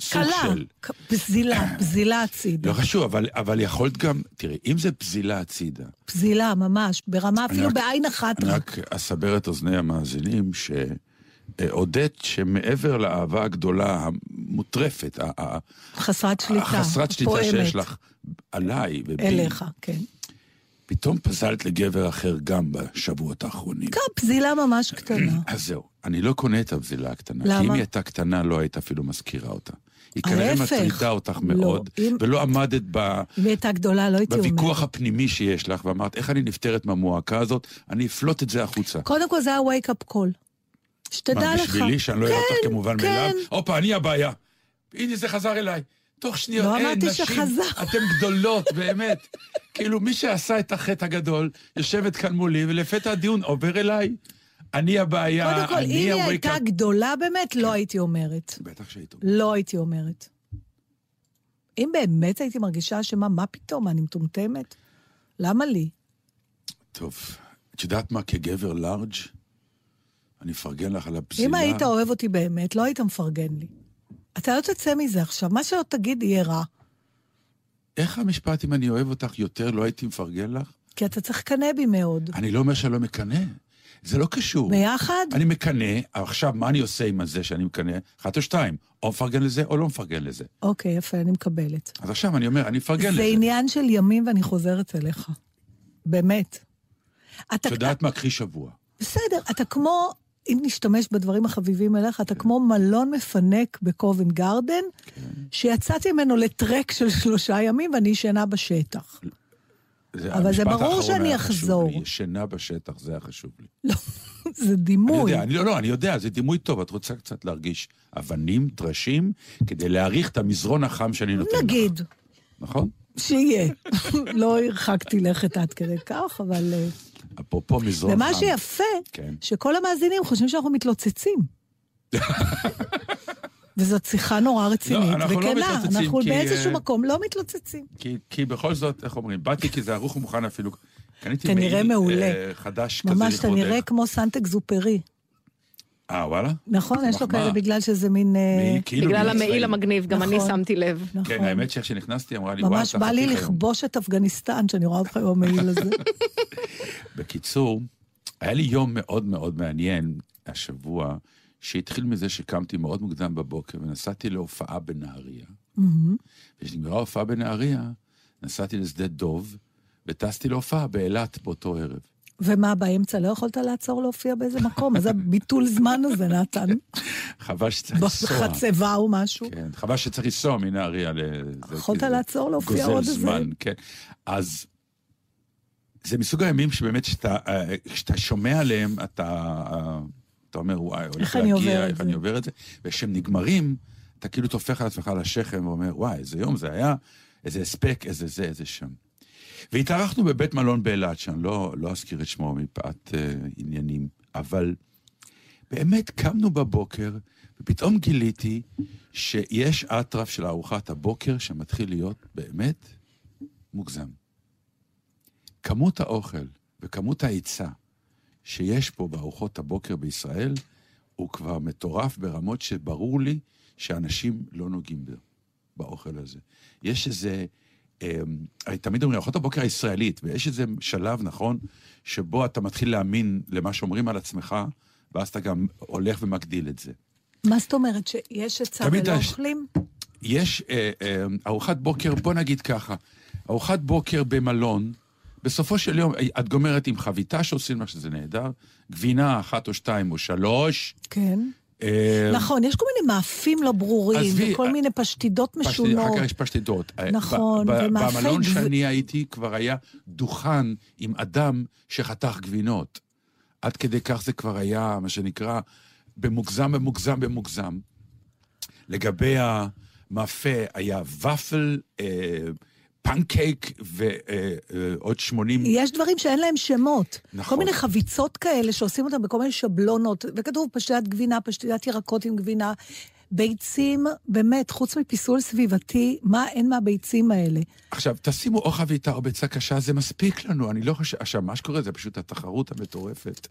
סוג קלה, של... פזילה, פזילה הצידה. לא חשוב, אבל, אבל יכולת גם, תראי, אם זה פזילה הצידה, פזילה, ממש, ברמה אפילו רק- בעין אחת אני רק. אסבר את אוזני המאזינים, שהודית שמעבר לאהבה הגדולה, המוטרפת, חסרת שליטה. החסרת שליטה פועמת. שיש לך עליי ובי, אליך, כן. פתאום פזלת לגבר אחר גם בשבועות האחרונים. כן, פזילה ממש קטנה. אז זהו, אני לא קונה את הפזילה הקטנה. למה? כי אם היא הייתה קטנה, לא היית אפילו מזכירה אותה. היא כנראה. מטרידה אותך לא, מאוד, אם- ולא עמדת ב... אם הייתה גדולה, לא הייתי בוויכוח אומרת. הפנימי שיש לך, ואמרת, איך אני נפטרת מהמועקה הזאת? אני אפלוט את זה החוצה. קודם כל זה היה wake-up call. שתדע מה, לך. בשבילי, שאני לא אראה אותך כן, כמובן כן. מאליו? הופה, אני הבעיה. הנה, זה חזר אליי. תוך שניות, לא אין, אמרתי נשים, שחזר. אתן גדולות, באמת. כאילו, מי שעשה את החטא הגדול, יושבת כאן מולי, ולפתע הדיון עובר אליי. אני הבעיה, קודם כל, אם אני היא הייתה up. גדולה באמת, לא הייתי אומרת. בטח שהיית. לא הייתי אומרת. אם באמת הייתי מרגישה אשמה, מה פתאום? אני מטומטמת? למה לי? טוב, את יודעת מה, כגבר לארג', אני אפרגן לך על הפזילה. אם היית אוהב אותי באמת, לא היית מפרגן לי. אתה לא תצא מזה עכשיו, מה שלא תגיד יהיה רע. איך המשפט, אם אני אוהב אותך יותר, לא הייתי מפרגן לך? כי אתה צריך לקנא בי מאוד. אני לא אומר שאני לא מקנא. זה לא קשור. ביחד? אני מקנא, עכשיו, מה אני עושה עם הזה שאני מקנא? אחת או שתיים, או מפרגן לזה או לא מפרגן לזה. אוקיי, יפה, אני מקבלת. אז עכשיו אני אומר, אני מפרגן זה לזה. עניין של ימים ואני חוזרת אליך. באמת. את יודעת מה? קחי שבוע. בסדר, אתה כמו, אם נשתמש בדברים החביבים אליך, אתה כמו מלון מפנק בקובן גרדן, כן. שיצאתי ממנו לטרק של שלושה ימים ואני ישנה בשטח. אבל זה ברור שאני אחזור. לי. ישנה בשטח, זה היה חשוב לי. לא, זה אני דימוי. יודע, אני לא, לא, אני יודע, זה דימוי טוב. את רוצה קצת להרגיש אבנים, טרשים, כדי להעריך את המזרון החם שאני נותן לך. נגיד, נכון? שיהיה. לא הרחקתי לכת עד כדי כך, אבל... אפרופו מזרון חם. ומה שיפה, כן. שכל המאזינים חושבים שאנחנו מתלוצצים. וזאת שיחה נורא רצינית לא, אנחנו לא וכנה. מתלוצצים, אנחנו כי, באיזשהו מקום לא מתלוצצים. כי, כי בכל זאת, איך אומרים, באתי כי זה ערוך ומוכן אפילו. קניתי מעיל, מעולה. אה, חדש כזה ממש, אתה לכבודך. נראה כמו סנטק זופרי. אה, וואלה? נכון? יש לו. כאלה בגלל שזה מין... אה, כאילו בגלל. המעיל המגניב, גם אני נכון. שמתי לב. נכון. כן, האמת שאיך שנכנסתי, אמרה לי, וואי, ממש בא לי חתיך היום." לכבוש את אפגניסטן, שאני רואה אותך עם המעיל הזה. בקיצור, היה לי יום מאוד מאוד מעניין השבוע, שהתחיל מזה שקמתי מאוד מוקדם בבוקר ונסעתי להופעה בנהריה. וכשנגמרה ההופעה בנהריה, נסעתי לשדה דוב, וטסתי להופעה באילת באותו ערב. ומה, באמצע לא יכולת לעצור להופיע באיזה מקום? זה הביטול זמן הזה, נתן? חבל שצריך לנסוע. בחצבה או משהו? כן, חבל שצריך לנסוע מנהריה לזה. יכולת לעצור, להופיע גוזל עוד איזה- זמן, כן. אז זה מסוג הימים שבאמת, כשאתה, אה, שומע עליהם, אתה, אה, אתה אומר, וואי, הולך להגיע, איך זה?" אני עובר את זה, וכשהם נגמרים, אתה כאילו טופח על עצמך על השכם ואומר, וואי, איזה יום זה היה, איזה הספק, איזה זה, איזה שם. והתארחנו בבית מלון באילת, שאני לא, לא אזכיר את שמו מפאת אה, עניינים, אבל באמת קמנו בבוקר, ופתאום גיליתי שיש אטרף של ארוחת הבוקר שמתחיל להיות באמת מוגזם. כמות האוכל וכמות ההיצע שיש פה בארוחות הבוקר בישראל, הוא כבר מטורף ברמות שברור לי שאנשים לא נוגעים בו, באוכל הזה. יש איזה... אמ, תמיד אומרים, ארוחות הבוקר הישראלית, ויש איזה שלב, נכון, שבו אתה מתחיל להאמין למה שאומרים על עצמך, ואז אתה גם הולך ומגדיל את זה. מה זאת אומרת, שיש תמיד ולא יש- אוכלים? יש אה, אה, ארוחת בוקר, בוא נגיד ככה, ארוחת בוקר במלון, בסופו של יום, אה, את גומרת עם חביתה שעושים לך שזה נהדר, גבינה אחת או שתיים או שלוש. כן. אה, נכון, יש כל מיני מאפים לא ברורים, וכל אה, מיני פשטידות פשטי- משונות. אחר כך יש פשטידות. אה, נכון, ומאפי במלון שאני הייתי כבר היה דוכן עם אדם שחתך גבינות. עד כדי כך זה כבר היה, מה שנקרא, במוגזם, במוגזם, במוגזם. לגבי המאפה היה ופל, אה, פנקייק ועוד 80... יש דברים שאין להם שמות. נכון. כל מיני חביצות כאלה שעושים אותם בכל מיני שבלונות, וכתוב פשטידת גבינה, פשטידת ירקות עם גבינה, ביצים, באמת, חוץ מפיסול סביבתי, מה אין מהביצים האלה? עכשיו, תשימו או חביתה או ביצה קשה, זה מספיק לנו. אני לא חושב... עכשיו, מה שקורה זה פשוט התחרות המטורפת.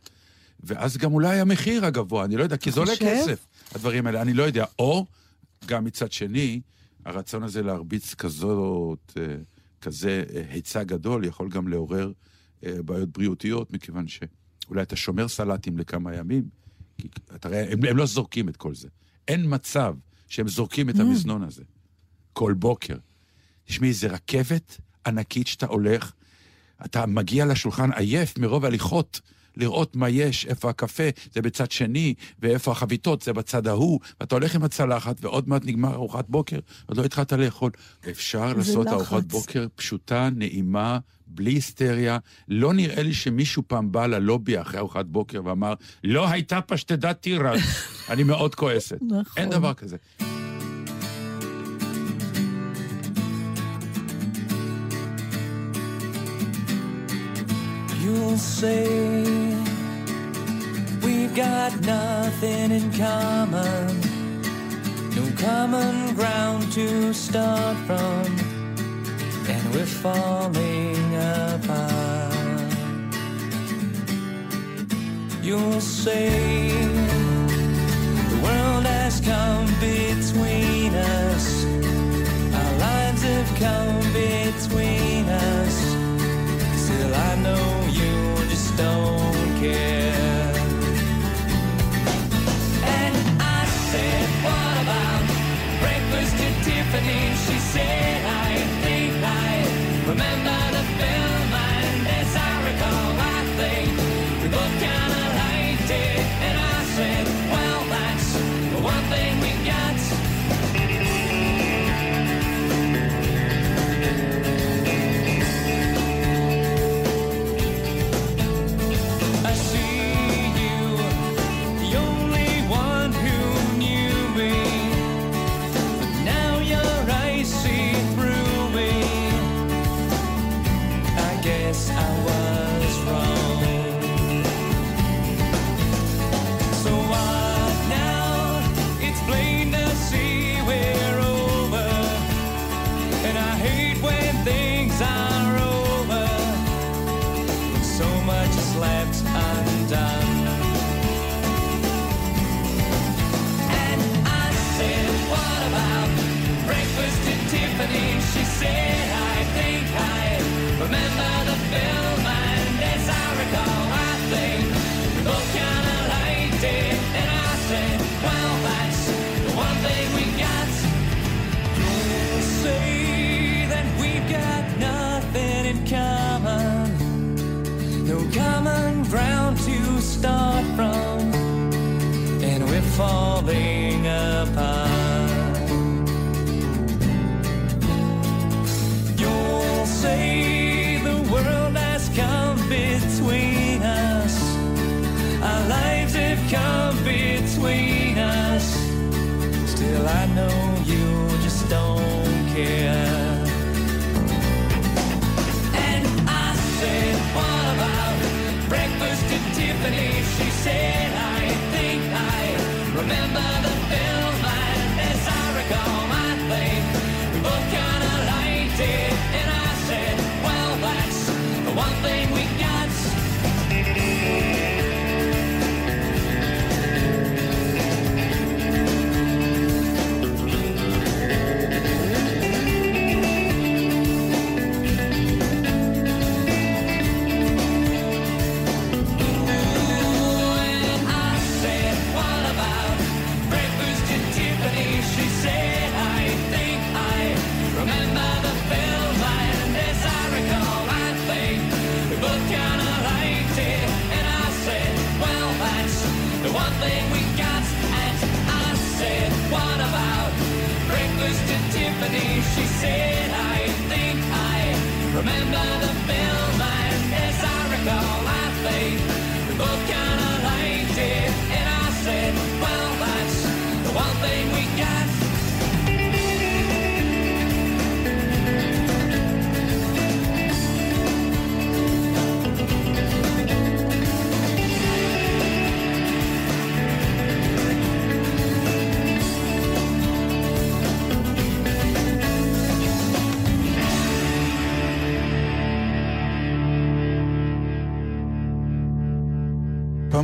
ואז גם אולי המחיר הגבוה, אני לא יודע, כי זה עולה? כסף, הדברים האלה, אני לא יודע. או, גם מצד שני, הרצון הזה להרביץ כזאת, אה, כזה אה, היצע גדול, יכול גם לעורר אה, בעיות בריאותיות, מכיוון שאולי אתה שומר סלטים לכמה ימים, כי אתה רואה, הם, הם לא זורקים את כל זה. אין מצב שהם זורקים את המזנון הזה כל בוקר. תשמעי, זה רכבת ענקית שאתה הולך, אתה מגיע לשולחן עייף מרוב הליכות, לראות מה יש, איפה הקפה, זה בצד שני, ואיפה החביתות, זה בצד ההוא, ואתה הולך עם הצלחת, ועוד מעט נגמר ארוחת בוקר, עוד לא התחלת לאכול. אפשר לעשות לחץ. ארוחת בוקר פשוטה, נעימה, בלי היסטריה. לא נראה לי שמישהו פעם בא ללובי אחרי ארוחת בוקר ואמר, לא הייתה פשטדת תירס. אני מאוד כועסת. נכון. אין דבר כזה. You'll say we've got nothing in common, no common ground to start from, and we're falling apart. You'll say the world has come between us, our lives have come between us. Still, I know Tiffany? She said,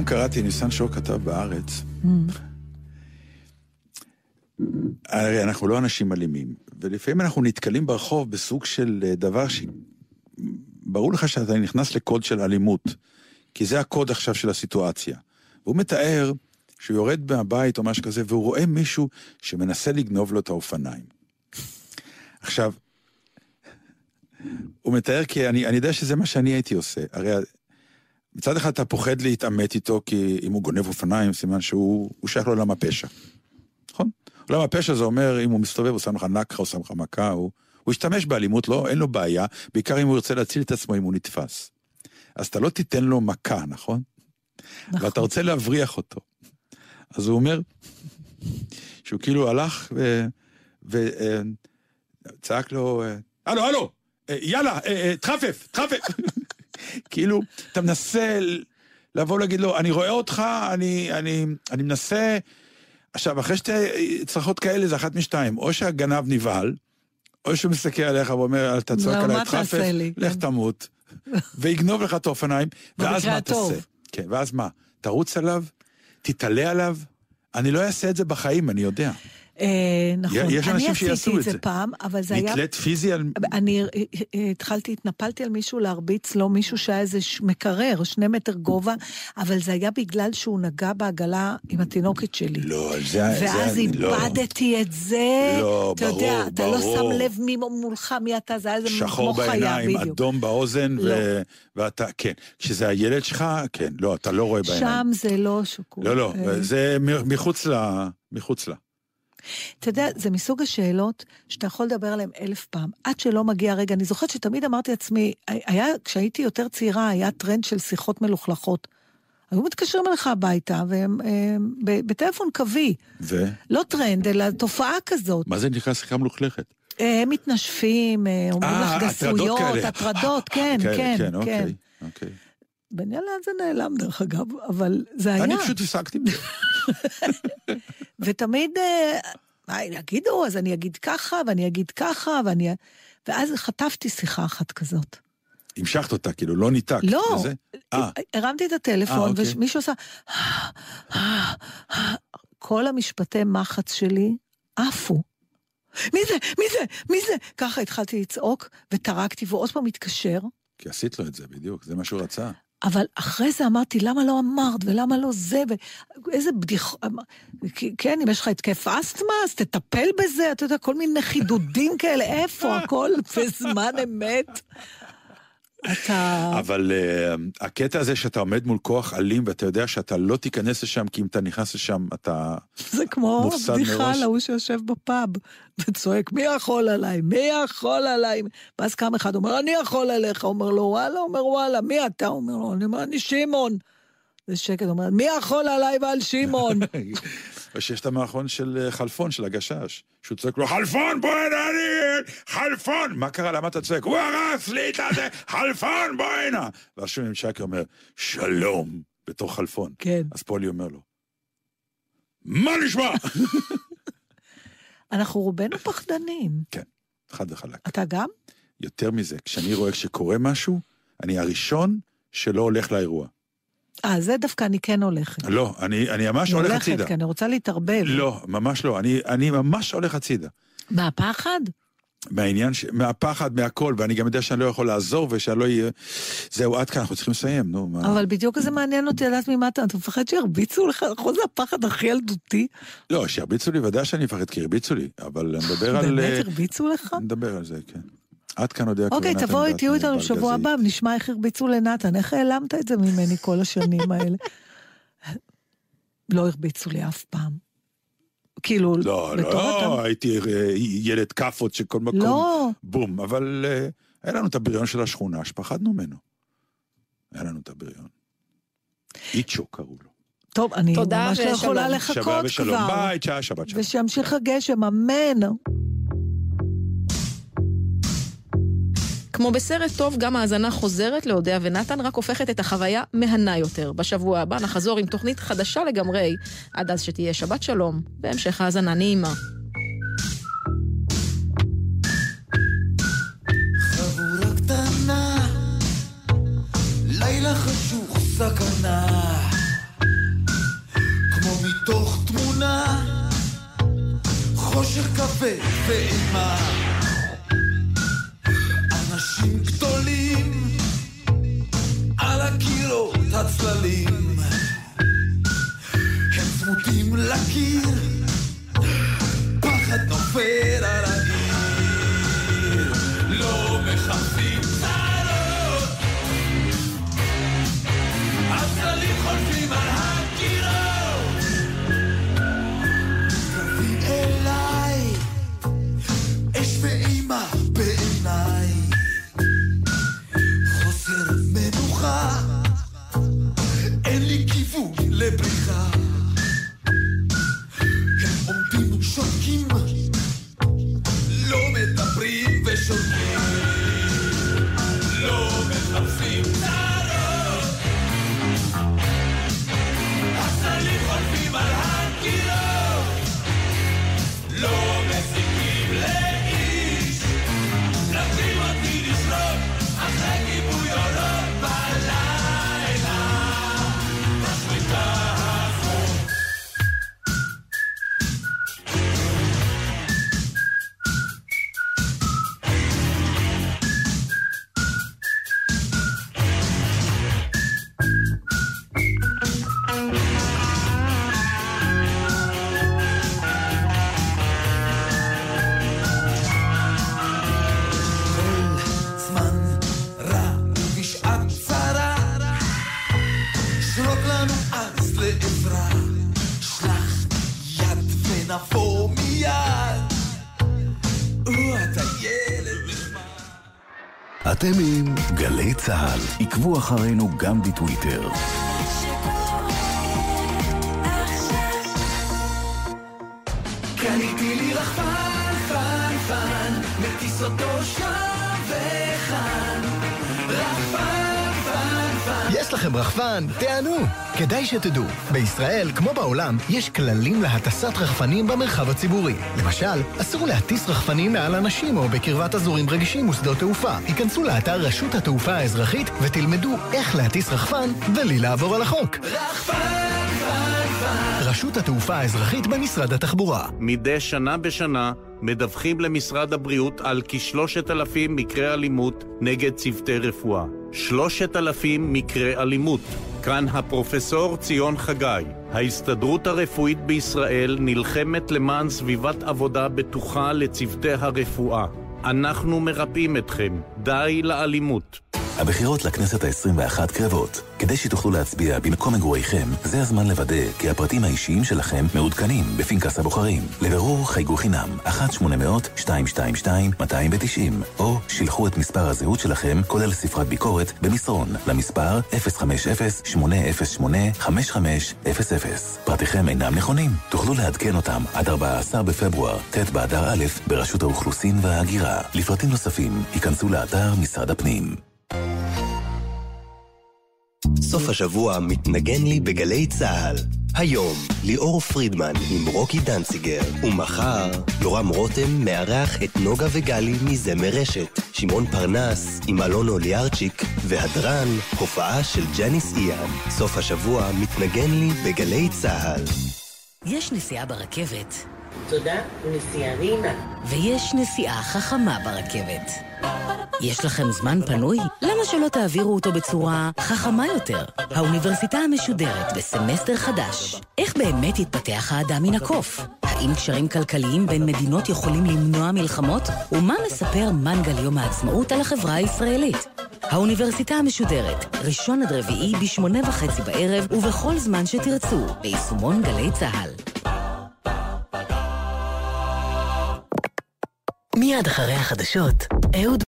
קראתי, ניסן שור כתב בארץ, הרי אנחנו לא אנשים אלימים, ולפעמים אנחנו נתקלים ברחוב בסוג של אה, דבר שברור לך שאתה נכנס לקוד של אלימות, כי זה הקוד עכשיו של הסיטואציה. והוא מתאר שהוא יורד מהבית או משהו כזה, והוא רואה מישהו שמנסה לגנוב לו את האופניים. עכשיו, הוא מתאר כי אני, אני יודע שזה מה שאני הייתי עושה. הרי מצד אחד אתה פוחד להתעמת איתו, כי אם הוא גונב אופניים, סימן שהוא הוא שייך לעולם הפשע. נכון? עולם הפשע זה אומר, אם הוא מסתובב, הוא שם לך נקחה, הוא שם לך מכה, הוא, הוא ישתמש באלימות, לא, אין לו בעיה, בעיקר אם הוא ירצה להציל את עצמו אם הוא נתפס. אז אתה לא תיתן לו מכה, נכון? נכון. ואתה רוצה להבריח אותו. אז הוא אומר שהוא כאילו הלך וצעק לו, אה, הלו, הלו, אה, יאללה, אה, אה, תחפף, תחפף. כאילו, אתה מנסה לבוא ולהגיד לו, אני רואה אותך, אני, אני, אני מנסה... עכשיו, אחרי שתי צרחות כאלה זה אחת משתיים, או שהגנב נבהל, או שהוא מסתכל עליך ואומר, אתה צועק לא, עליי, תחפף? לך כן. תמות, ויגנוב לך את האופניים, ואז מה. תעשה? כן, ואז מה? תרוץ עליו? תתעלה עליו? אני לא אעשה את זה בחיים, אני יודע. אה, נכון. יש אנשים שיעשו אני את עשיתי את זה. זה פעם, אבל זה היה... נתלית פיזי על... אני אה, אה, התחלתי, התנפלתי על מישהו להרביץ לו, מישהו שהיה איזה מקרר, שני מטר גובה, אבל זה היה בגלל שהוא נגע בעגלה עם התינוקת שלי. לא, זה... זה ואז אני- לא. איבדתי את זה. לא, אתה יודע, ברור, אתה לא ברור. שם לב מי מולך, מי אתה, זה היה איזה שחור כמו חיה, בעיניים, בדיוק. אדום באוזן, לא. ואתה, כן. כשזה הילד שלך, כן. לא, אתה לא רואה בעיניים. שם זה לא שקול. לא, לא, זה מחוץ ל... מחוץ לה. אתה יודע, זה מסוג השאלות שאתה יכול לדבר עליהן אלף פעם, עד שלא מגיע הרגע. אני זוכרת שתמיד אמרתי לעצמי, היה, כשהייתי יותר צעירה, היה טרנד של שיחות מלוכלכות. היו מתקשרים אליך הביתה, והם הם, ב- בטלפון קווי. ו? לא טרנד, אלא תופעה כזאת. מה זה נקרא שיחה מלוכלכת? הם מתנשפים, אה, אומרים אה, לך גסויות. הטרדות, כן, כן, כן, כן. אוקיי, אוקיי. לאן זה נעלם, דרך אגב, אבל זה היה. אני פשוט הפסקתי בזה. ותמיד, אה, מה יגידו, אז אני אגיד ככה, ואני אגיד ככה, ואני... ואז חטפתי שיחה אחת כזאת. המשכת אותה, כאילו, לא ניתקת. לא, וזה? אה, הרמתי את אה, הטלפון, אוקיי. ומישהו עושה... כל המשפטי מחץ שלי עפו. מי זה? מי זה? מי זה? ככה התחלתי לצעוק, וטרקתי, והוא עוד פעם התקשר, כי עשית לו את זה, בדיוק, זה מה שהוא רצה. אבל אחרי זה אמרתי, למה לא אמרת, ולמה לא זה, ואיזה בדיחה... כן, אם יש לך התקף אסתמה, אז תטפל בזה, אתה יודע, כל מיני חידודים כאלה, איפה הכל בזמן אמת? אתה... אבל uh, הקטע הזה שאתה עומד מול כוח אלים ואתה יודע שאתה לא תיכנס לשם, כי אם אתה נכנס לשם, אתה... זה כמו מראש. על ההוא שיושב בפאב וצועק, מי יכול עליי? מי יכול עליי? ואז קם אחד, אומר, אני יכול עליך. אומר לו, וואלה, אומר, וואלה, מי אתה? אומר לו, אני אומר, אני שמעון. זה שקט, אומר, מי יכול עליי ועל שמעון? או שיש את המערכון של אה, חלפון, של הגשש, שהוא צועק לו, חלפון, בוא הנה, אני... חלפון! מה קרה? למה אתה צועק? הוא הרס לי את הזה! חלפון, בוא הנה! ואז שומעים שייקה אומר, שלום, בתור חלפון. כן. אז פולי אומר לו, מה נשמע? אנחנו רובנו פחדנים. חד וחלק. אתה גם? יותר מזה, כשאני רואה שקורה משהו, אני הראשון שלא הולך לאירוע. אה, זה דווקא אני כן הולכת. לא, אני, אני ממש אני הולך הולכת, הצידה. כי אני רוצה להתערבב. לא, ממש לא. אני, אני ממש הולך הצידה. מהפחד? מהעניין, ש... מהפחד, מהכל, ואני גם יודע שאני לא יכול לעזור ושאני לא אהיה... זהו, עד כאן, אנחנו צריכים לסיים, נו. מה... אבל בדיוק זה מעניין אותי לדעת ממה אתה, אתה מפחד שירביצו לך, נכון זה הפחד הכי ילדותי? לא, שירביצו לי, ודאי שאני מפחד, כי הרביצו לי, אבל אני מדבר על... באמת אה, הרביצו לך? אני מדבר על זה, כן. עד כאן עוד היה אוקיי, נתן תבואי, דטנר, תהיו איתנו. בשבוע הבא ונשמע איך הרביצו לנתן. איך העלמת את זה ממני כל השנים האלה? לא הרביצו לי אף פעם. כאילו, לא, בתור לא, הייתי אה, ילד כאפות שכל מקום... לא, בום, אבל אה, היה לנו את הבריון של השכונה שפחדנו ממנו. היה לנו את הבריון. איצ'ו קראו לו. טוב, אני תודה ממש לא. יכולה לחכות שבת ושלום. כבר. ביי, שעה, שבת שלום. ושימשיך הגשם, אמן. כמו בסרט טוב, גם האזנה חוזרת לאודיה ונתן, רק הופכת את החוויה מהנה יותר. בשבוע הבא נחזור עם תוכנית חדשה לגמרי, עד אז שתהיה שבת שלום, והמשך האזנה נעימה. לילה חשוך כמו מתוך תמונה חושך כבד ואימה אנשים גדולים על הקירות הצללים. הם צמודים לקיר פחד נופל על לבריחה. הם עומדים ושותקים לא מדברים ושותקים צה"ל. עקבו אחרינו גם בטוויטר. קניתי לי רחפן, פן, פן, מטיס אותו שם וכאן. רחפן, פן, פן. יש לכם רחפן? תענו! כדאי שתדעו, בישראל, כמו בעולם, יש כללים להטסת רחפנים במרחב הציבורי. למשל, אסור להטיס רחפנים מעל אנשים או בקרבת אזורים רגישים ושדות תעופה. היכנסו לאתר רשות התעופה האזרחית ותלמדו איך להטיס רחפן בלי לעבור על החוק. רחפן, פן, פן. רשות התעופה האזרחית במשרד התחבורה. מדי שנה בשנה מדווחים למשרד הבריאות על כשלושת אלפים מקרי אלימות נגד צוותי רפואה. שלושת אלפים מקרי אלימות. כאן הפרופסור ציון חגי. ההסתדרות הרפואית בישראל נלחמת למען סביבת עבודה בטוחה לצוותי הרפואה. אנחנו מרפאים אתכם. די לאלימות. הבחירות לכנסת ה-21 קרבות. כדי שתוכלו להצביע במקום מגוריכם, זה הזמן לוודא כי הפרטים האישיים שלכם מעודכנים בפנקס הבוחרים. לבירור חייגו חינם, 1-800-222-290, או שילחו את מספר הזהות שלכם, כולל ספרת ביקורת, במסרון, למספר 050-808-5500. פרטיכם אינם נכונים. תוכלו לעדכן אותם עד 14 בפברואר, ט' באדר א', ברשות האוכלוסין וההגירה. לפרטים נוספים, היכנסו לאתר משרד הפנים. סוף השבוע מתנגן לי בגלי צה"ל. היום, ליאור פרידמן עם רוקי דנציגר, ומחר, יורם רותם מארח את נוגה וגלי מזמר רשת, שמעון פרנס עם אלון אוליארצ'יק, והדרן, הופעה של ג'ניס איאן. סוף השבוע מתנגן לי בגלי צה"ל. יש נסיעה ברכבת, תודה, נסיעה נעימה. ויש נסיעה חכמה ברכבת. יש לכם זמן פנוי? למה שלא תעבירו אותו בצורה חכמה יותר? האוניברסיטה המשודרת בסמסטר חדש. איך באמת יתפתח האדם מן הקוף? האם קשרים כלכליים בין מדינות יכולים למנוע מלחמות? ומה מספר מנגל יום העצמאות על החברה הישראלית? האוניברסיטה המשודרת, ראשון עד רביעי בשמונה וחצי בערב ובכל זמן שתרצו, ביישומון גלי צה"ל. מיד אחרי החדשות, אהוד